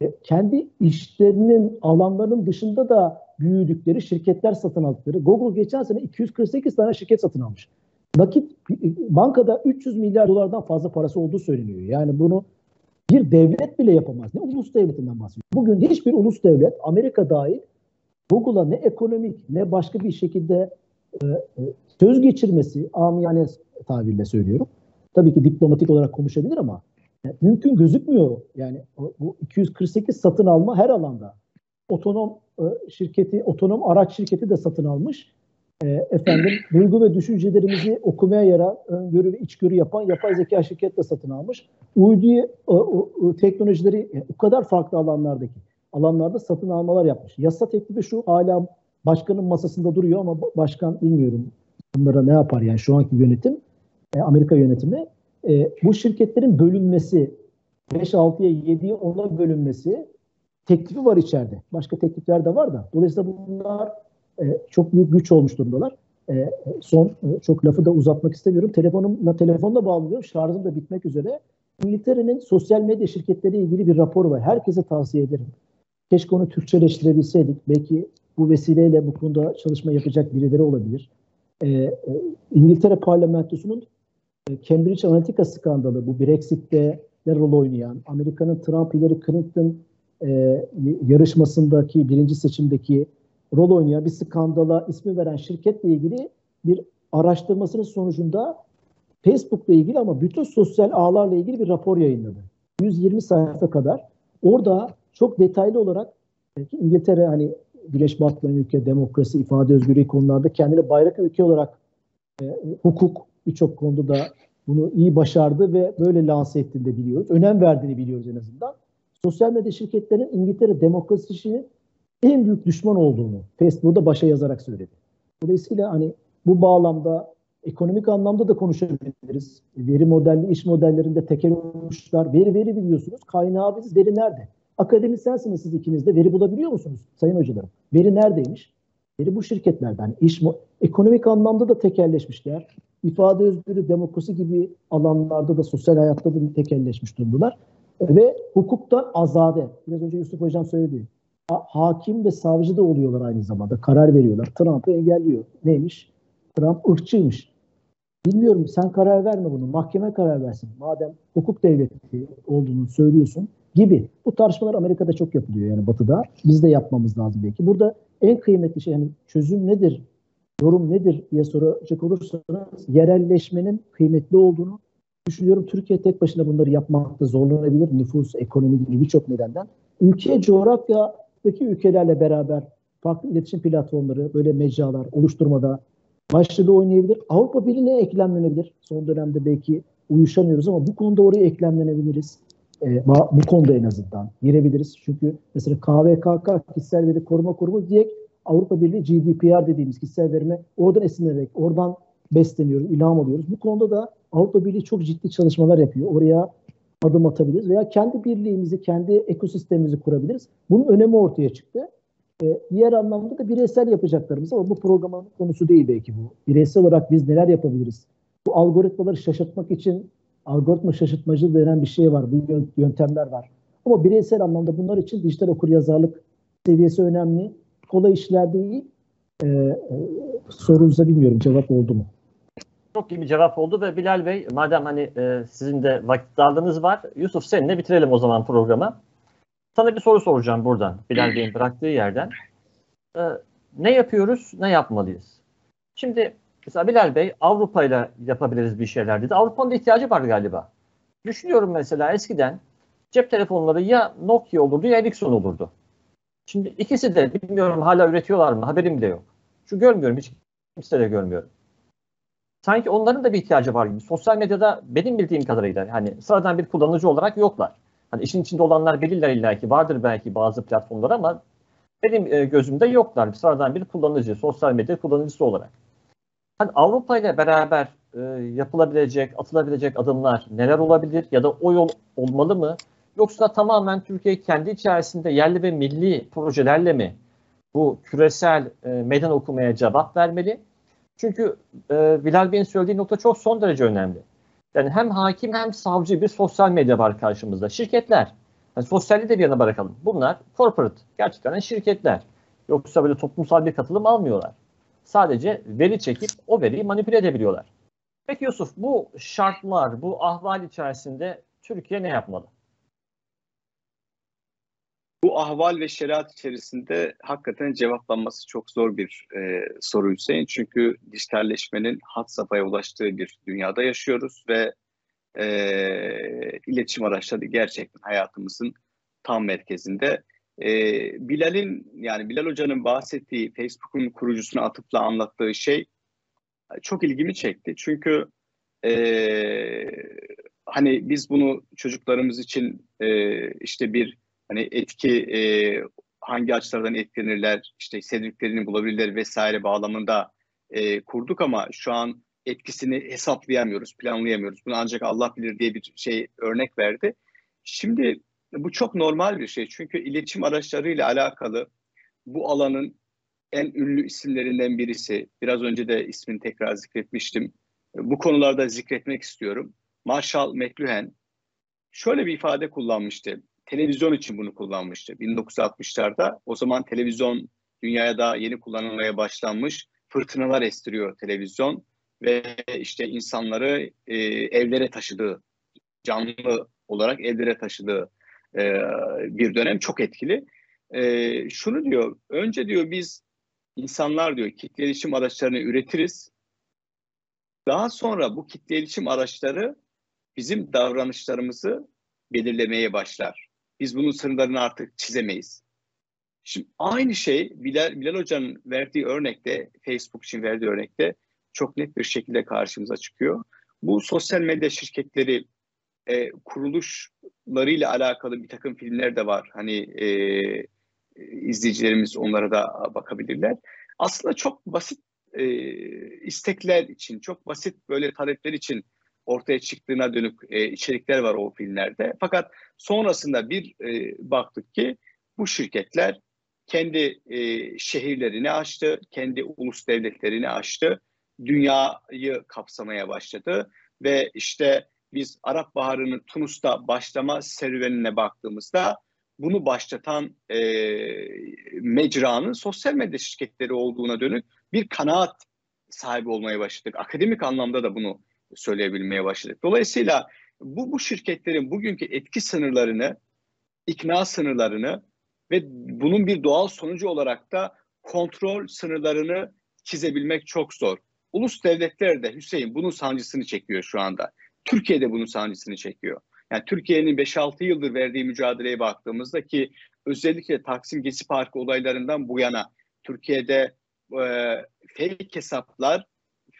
e, kendi işlerinin alanlarının dışında da büyüdükleri şirketler satın aldıkları. Google geçen sene 248 tane şirket satın almış. Nakit bankada 300 milyar dolardan fazla parası olduğu söyleniyor. Yani bunu bir devlet bile yapamaz. Ne ulus devletinden bahsediyor. Bugün hiçbir ulus devlet Amerika dahil Google'a ne ekonomik ne başka bir şekilde e, e, söz geçirmesi amiyane tabirle söylüyorum. Tabii ki diplomatik olarak konuşabilir ama mümkün gözükmüyor. Yani bu 248 satın alma her alanda. Otonom e, şirketi, otonom araç şirketi de satın almış. E, efendim [CLEARS THROAT] duygu ve düşüncelerimizi okumaya yarar, öngörü ve içgörü yapan yapay zeka şirket de satın almış. Uydu o, teknolojileri yani o kadar farklı alanlardaki alanlarda satın almalar yapmış. Yasa teklifi şu hala başkanın masasında duruyor ama başkan bilmiyorum bunlara ne yapar yani şu anki yönetim e, Amerika yönetimi e, bu şirketlerin bölünmesi 5-6'ya 7'ye 10'a bölünmesi teklifi var içeride. Başka teklifler de var da. Dolayısıyla bunlar e, çok büyük güç olmuş durumdalar. E, son e, çok lafı da uzatmak istemiyorum. Telefonumla telefonla bağlıyorum. Şarjım da bitmek üzere. İngiltere'nin sosyal medya şirketleriyle ilgili bir rapor var. Herkese tavsiye ederim. Keşke onu Türkçeleştirebilseydik. Belki bu vesileyle bu konuda çalışma yapacak birileri olabilir. Ee, e, İngiltere parlamentosunun e, Cambridge Analytica skandalı bu Brexit'te rol oynayan, Amerika'nın Trump Hillary Clinton e, yarışmasındaki birinci seçimdeki rol oynayan bir skandala ismi veren şirketle ilgili bir araştırmasının sonucunda Facebook'la ilgili ama bütün sosyal ağlarla ilgili bir rapor yayınladı. 120 sayfa kadar. Orada çok detaylı olarak İngiltere hani Güneş Batı'nın ülke, demokrasi, ifade özgürlüğü konularda kendine bayrak ülke olarak e, hukuk, birçok konuda da bunu iyi başardı ve böyle lanse ettiğini de biliyoruz. Önem verdiğini biliyoruz en azından. Sosyal medya şirketlerinin İngiltere demokrasisinin en büyük düşman olduğunu Facebook'da başa yazarak söyledi. Dolayısıyla hani bu bağlamda ekonomik anlamda da konuşabiliriz. Veri modelli iş modellerinde tekel olmuşlar. Veri veri biliyorsunuz. Kaynağı biz veri nerede? Akademisyensiniz siz ikiniz de. Veri bulabiliyor musunuz sayın hocalarım? Veri neredeymiş? Veri bu şirketlerden. Yani iş ekonomik anlamda da tekelleşmişler. İfade özgürlüğü, demokrasi gibi alanlarda da sosyal hayatta da tekelleşmiş durumdalar. Ve hukuktan azade. Biraz önce Yusuf Hocam söyledi. Hakim ve savcı da oluyorlar aynı zamanda. Karar veriyorlar. Trump'ı engelliyor. Neymiş? Trump ırkçıymış. Bilmiyorum sen karar verme bunu. Mahkeme karar versin. Madem hukuk devleti olduğunu söylüyorsun gibi. Bu tartışmalar Amerika'da çok yapılıyor yani batıda. Biz de yapmamız lazım belki. Burada en kıymetli şey yani çözüm nedir, yorum nedir diye soracak olursanız yerelleşmenin kıymetli olduğunu düşünüyorum. Türkiye tek başına bunları yapmakta zorlanabilir. Nüfus, ekonomi gibi birçok nedenden. Ülke, coğrafyadaki ülkelerle beraber farklı iletişim platformları, böyle mecralar oluşturmada başlığı oynayabilir. Avrupa Birliği'ne eklemlenebilir. Son dönemde belki uyuşamıyoruz ama bu konuda oraya eklemlenebiliriz. E, bu konuda en azından girebiliriz. Çünkü mesela KVKK kişisel veri koruma kurumu diye Avrupa Birliği GDPR dediğimiz kişisel verime oradan esinlenerek, oradan besleniyoruz, ilham alıyoruz. Bu konuda da Avrupa Birliği çok ciddi çalışmalar yapıyor. Oraya adım atabiliriz veya kendi birliğimizi, kendi ekosistemimizi kurabiliriz. Bunun önemi ortaya çıktı. E, diğer anlamda da bireysel yapacaklarımız ama bu programın konusu değil belki bu. Bireysel olarak biz neler yapabiliriz? Bu algoritmaları şaşırtmak için algoritma şaşırtmacı denen bir şey var, bu yöntemler var. Ama bireysel anlamda bunlar için dijital okur yazarlık seviyesi önemli. Kolay işler değil. Ee, e, sorunuza bilmiyorum cevap oldu mu? Çok iyi bir cevap oldu ve Bilal Bey madem hani e, sizin de vakit darlığınız var Yusuf seninle bitirelim o zaman programı. Sana bir soru soracağım buradan Bilal Bey'in bıraktığı yerden. Ee, ne yapıyoruz, ne yapmalıyız? Şimdi mesela Bilal Bey Avrupa ile yapabiliriz bir şeyler dedi. Avrupa'nın da ihtiyacı var galiba. Düşünüyorum mesela eskiden cep telefonları ya Nokia olurdu ya Ericsson olurdu. Şimdi ikisi de bilmiyorum hala üretiyorlar mı haberim bile yok. Şu görmüyorum hiç kimse de görmüyorum. Sanki onların da bir ihtiyacı var gibi. Sosyal medyada benim bildiğim kadarıyla hani sıradan bir kullanıcı olarak yoklar. Hani işin içinde olanlar bilirler illa ki vardır belki bazı platformlar ama benim e, gözümde yoklar. Sıradan bir kullanıcı, sosyal medya kullanıcısı olarak. Hani Avrupa ile beraber e, yapılabilecek, atılabilecek adımlar neler olabilir ya da o yol olmalı mı? Yoksa tamamen Türkiye kendi içerisinde yerli ve milli projelerle mi bu küresel e, meydan okumaya cevap vermeli? Çünkü e, Bilal Bey'in söylediği nokta çok son derece önemli. Yani hem hakim hem savcı bir sosyal medya var karşımızda. Şirketler. Yani sosyalliği de bir yana bırakalım. Bunlar corporate. Gerçekten şirketler. Yoksa böyle toplumsal bir katılım almıyorlar. Sadece veri çekip o veriyi manipüle edebiliyorlar. Peki Yusuf bu şartlar, bu ahval içerisinde Türkiye ne yapmalı? Bu ahval ve şeriat içerisinde hakikaten cevaplanması çok zor bir e, soru Hüseyin. Çünkü dijitalleşmenin hat safhaya ulaştığı bir dünyada yaşıyoruz ve e, iletişim araçları gerçekten hayatımızın tam merkezinde. E, Bilal'in yani Bilal Hoca'nın bahsettiği Facebook'un kurucusuna atıfla anlattığı şey çok ilgimi çekti. Çünkü e, hani biz bunu çocuklarımız için e, işte bir hani etki e, hangi açılardan etkilenirler, işte sevdiklerini bulabilirler vesaire bağlamında e, kurduk ama şu an etkisini hesaplayamıyoruz, planlayamıyoruz. Bunu ancak Allah bilir diye bir şey örnek verdi. Şimdi bu çok normal bir şey. Çünkü iletişim araçlarıyla alakalı bu alanın en ünlü isimlerinden birisi. Biraz önce de ismini tekrar zikretmiştim. Bu konularda zikretmek istiyorum. Marshall McLuhan şöyle bir ifade kullanmıştı televizyon için bunu kullanmıştı 1960'larda. O zaman televizyon dünyaya daha yeni kullanılmaya başlanmış. Fırtınalar estiriyor televizyon ve işte insanları e, evlere taşıdığı, canlı olarak evlere taşıdığı e, bir dönem çok etkili. E, şunu diyor, önce diyor biz insanlar diyor kitle iletişim araçlarını üretiriz. Daha sonra bu kitle iletişim araçları bizim davranışlarımızı belirlemeye başlar. Biz bunun sınırlarını artık çizemeyiz. Şimdi aynı şey Bilal, Bilal Hoca'nın verdiği örnekte, Facebook için verdiği örnekte çok net bir şekilde karşımıza çıkıyor. Bu sosyal medya şirketleri e, kuruluşlarıyla alakalı bir takım filmler de var. Hani e, izleyicilerimiz onlara da bakabilirler. Aslında çok basit e, istekler için, çok basit böyle talepler için ortaya çıktığına dönük e, içerikler var o filmlerde. Fakat sonrasında bir e, baktık ki bu şirketler kendi e, şehirlerini açtı, kendi ulus devletlerini açtı, dünyayı kapsamaya başladı ve işte biz Arap Baharı'nın Tunus'ta başlama serüvenine baktığımızda bunu başlatan e, mecranın sosyal medya şirketleri olduğuna dönük bir kanaat sahibi olmaya başladık. Akademik anlamda da bunu söyleyebilmeye başladık. Dolayısıyla bu, bu şirketlerin bugünkü etki sınırlarını, ikna sınırlarını ve bunun bir doğal sonucu olarak da kontrol sınırlarını çizebilmek çok zor. Ulus devletler de Hüseyin bunun sancısını çekiyor şu anda. Türkiye de bunun sancısını çekiyor. Yani Türkiye'nin 5-6 yıldır verdiği mücadeleye baktığımızda ki özellikle Taksim Gezi Parkı olaylarından bu yana Türkiye'de e, fake hesaplar,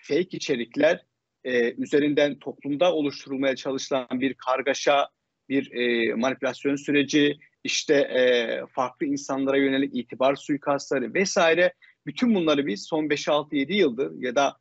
fake içerikler e, üzerinden toplumda oluşturulmaya çalışılan bir kargaşa, bir e, manipülasyon süreci, işte e, farklı insanlara yönelik itibar suikastları vesaire bütün bunları biz son 5-6-7 yıldır ya da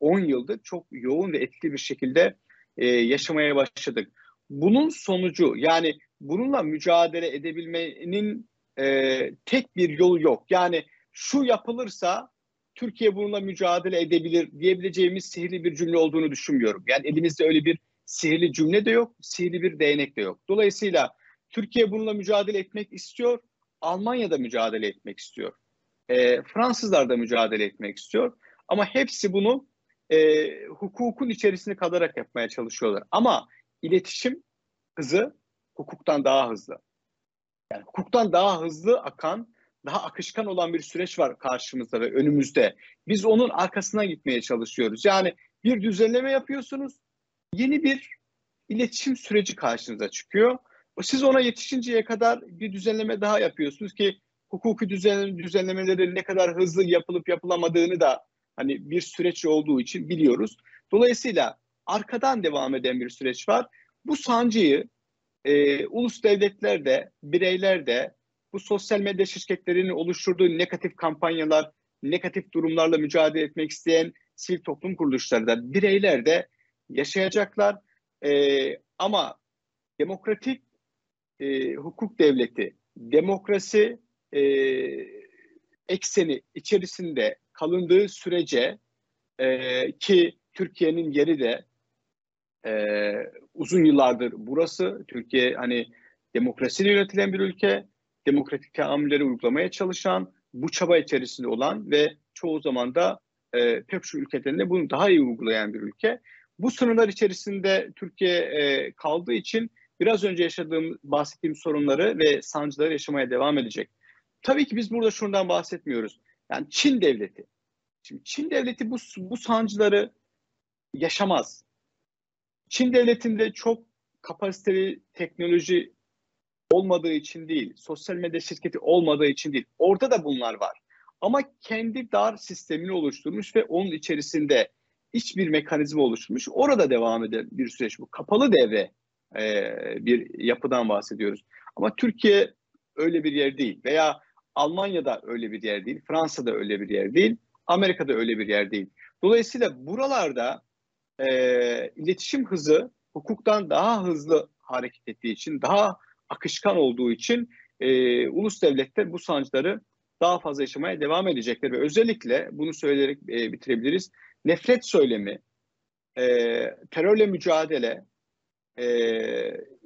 10 yıldır çok yoğun ve etkili bir şekilde e, yaşamaya başladık. Bunun sonucu yani bununla mücadele edebilmenin e, tek bir yolu yok. Yani şu yapılırsa Türkiye bununla mücadele edebilir diyebileceğimiz sihirli bir cümle olduğunu düşünmüyorum. Yani elimizde öyle bir sihirli cümle de yok, sihirli bir değnek de yok. Dolayısıyla Türkiye bununla mücadele etmek istiyor, Almanya da mücadele etmek istiyor. E, Fransızlar da mücadele etmek istiyor. Ama hepsi bunu e, hukukun içerisine kalarak yapmaya çalışıyorlar. Ama iletişim hızı hukuktan daha hızlı. Yani hukuktan daha hızlı akan, daha akışkan olan bir süreç var karşımızda ve önümüzde. Biz onun arkasına gitmeye çalışıyoruz. Yani bir düzenleme yapıyorsunuz, yeni bir iletişim süreci karşınıza çıkıyor. Siz ona yetişinceye kadar bir düzenleme daha yapıyorsunuz ki hukuki düzen, düzenlemeleri ne kadar hızlı yapılıp yapılamadığını da hani bir süreç olduğu için biliyoruz. Dolayısıyla arkadan devam eden bir süreç var. Bu sancıyı e, ulus devletler de, bireyler de bu sosyal medya şirketlerinin oluşturduğu negatif kampanyalar, negatif durumlarla mücadele etmek isteyen sivil toplum kuruluşları da, bireyler de yaşayacaklar. E, ama demokratik e, hukuk devleti, demokrasi e, ekseni içerisinde kalındığı sürece e, ki Türkiye'nin yeri de e, uzun yıllardır burası. Türkiye hani demokrasiyle yönetilen bir ülke, demokratik teamülleri uygulamaya çalışan, bu çaba içerisinde olan ve çoğu zaman da e, pek çok ülkelerinde bunu daha iyi uygulayan bir ülke. Bu sınırlar içerisinde Türkiye e, kaldığı için biraz önce yaşadığım, bahsettiğim sorunları ve sancıları yaşamaya devam edecek. Tabii ki biz burada şundan bahsetmiyoruz. Yani Çin devleti. Şimdi Çin devleti bu, bu sancıları yaşamaz. Çin devletinde çok kapasiteli teknoloji olmadığı için değil, sosyal medya şirketi olmadığı için değil. Orada da bunlar var. Ama kendi dar sistemini oluşturmuş ve onun içerisinde hiçbir mekanizma oluşturmuş. Orada devam eden bir süreç bu. Kapalı devre e, bir yapıdan bahsediyoruz. Ama Türkiye öyle bir yer değil veya Almanya'da öyle bir yer değil, Fransa'da öyle bir yer değil, Amerika'da öyle bir yer değil. Dolayısıyla buralarda e, iletişim hızı hukuktan daha hızlı hareket ettiği için, daha akışkan olduğu için e, ulus devletler bu sancıları daha fazla yaşamaya devam edecekler ve özellikle bunu söyleyerek e, bitirebiliriz. Nefret söylemi, e, terörle mücadele, e,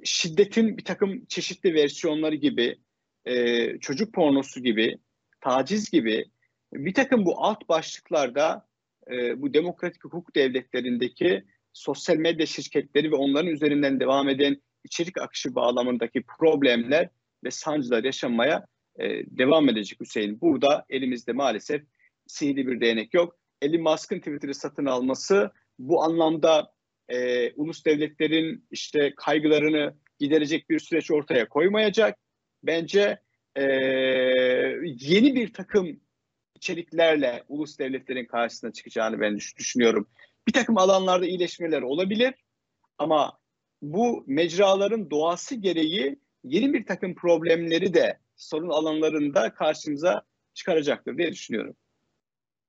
şiddetin bir takım çeşitli versiyonları gibi, e, çocuk pornosu gibi, taciz gibi bir takım bu alt başlıklarda e, bu demokratik hukuk devletlerindeki sosyal medya şirketleri ve onların üzerinden devam eden içerik akışı bağlamındaki problemler ve sancılar yaşanmaya e, devam edecek Hüseyin. Burada elimizde maalesef sihirli bir değnek yok. Elon Musk'ın Twitter'ı satın alması bu anlamda e, ulus devletlerin işte kaygılarını giderecek bir süreç ortaya koymayacak. Bence e, yeni bir takım içeriklerle ulus devletlerin karşısına çıkacağını ben düşünüyorum. bir takım alanlarda iyileşmeler olabilir ama bu mecraların doğası gereği yeni bir takım problemleri de sorun alanlarında karşımıza çıkaracaktır diye düşünüyorum.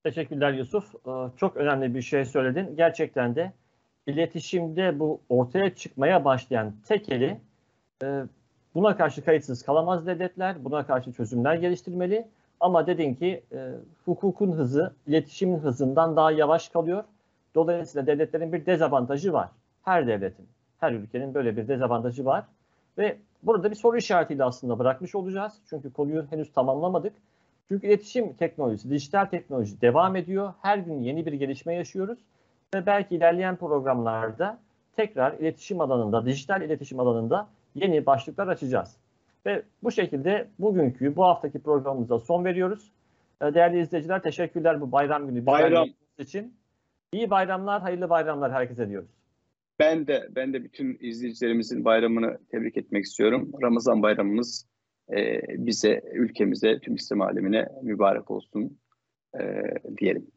Teşekkürler Yusuf. Ee, çok önemli bir şey söyledin. Gerçekten de iletişimde bu ortaya çıkmaya başlayan tekeli e, buna karşı kayıtsız kalamaz devletler, buna karşı çözümler geliştirmeli. Ama dedin ki e, hukukun hızı iletişimin hızından daha yavaş kalıyor. Dolayısıyla devletlerin bir dezavantajı var. Her devletin, her ülkenin böyle bir dezavantajı var. Ve burada bir soru işaretiyle aslında bırakmış olacağız. Çünkü konuyu henüz tamamlamadık. Çünkü iletişim teknolojisi, dijital teknoloji devam ediyor. Her gün yeni bir gelişme yaşıyoruz. Ve belki ilerleyen programlarda tekrar iletişim alanında, dijital iletişim alanında yeni başlıklar açacağız. Ve bu şekilde bugünkü, bu haftaki programımıza son veriyoruz. Ee, değerli izleyiciler teşekkürler bu bayram günü bayram için. İyi bayramlar, hayırlı bayramlar herkese diyoruz. Ben de ben de bütün izleyicilerimizin bayramını tebrik etmek istiyorum. Ramazan bayramımız e, bize, ülkemize, tüm İslam alemine mübarek olsun e, diyelim.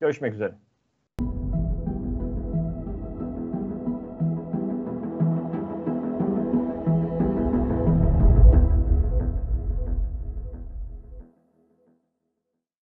Görüşmek üzere.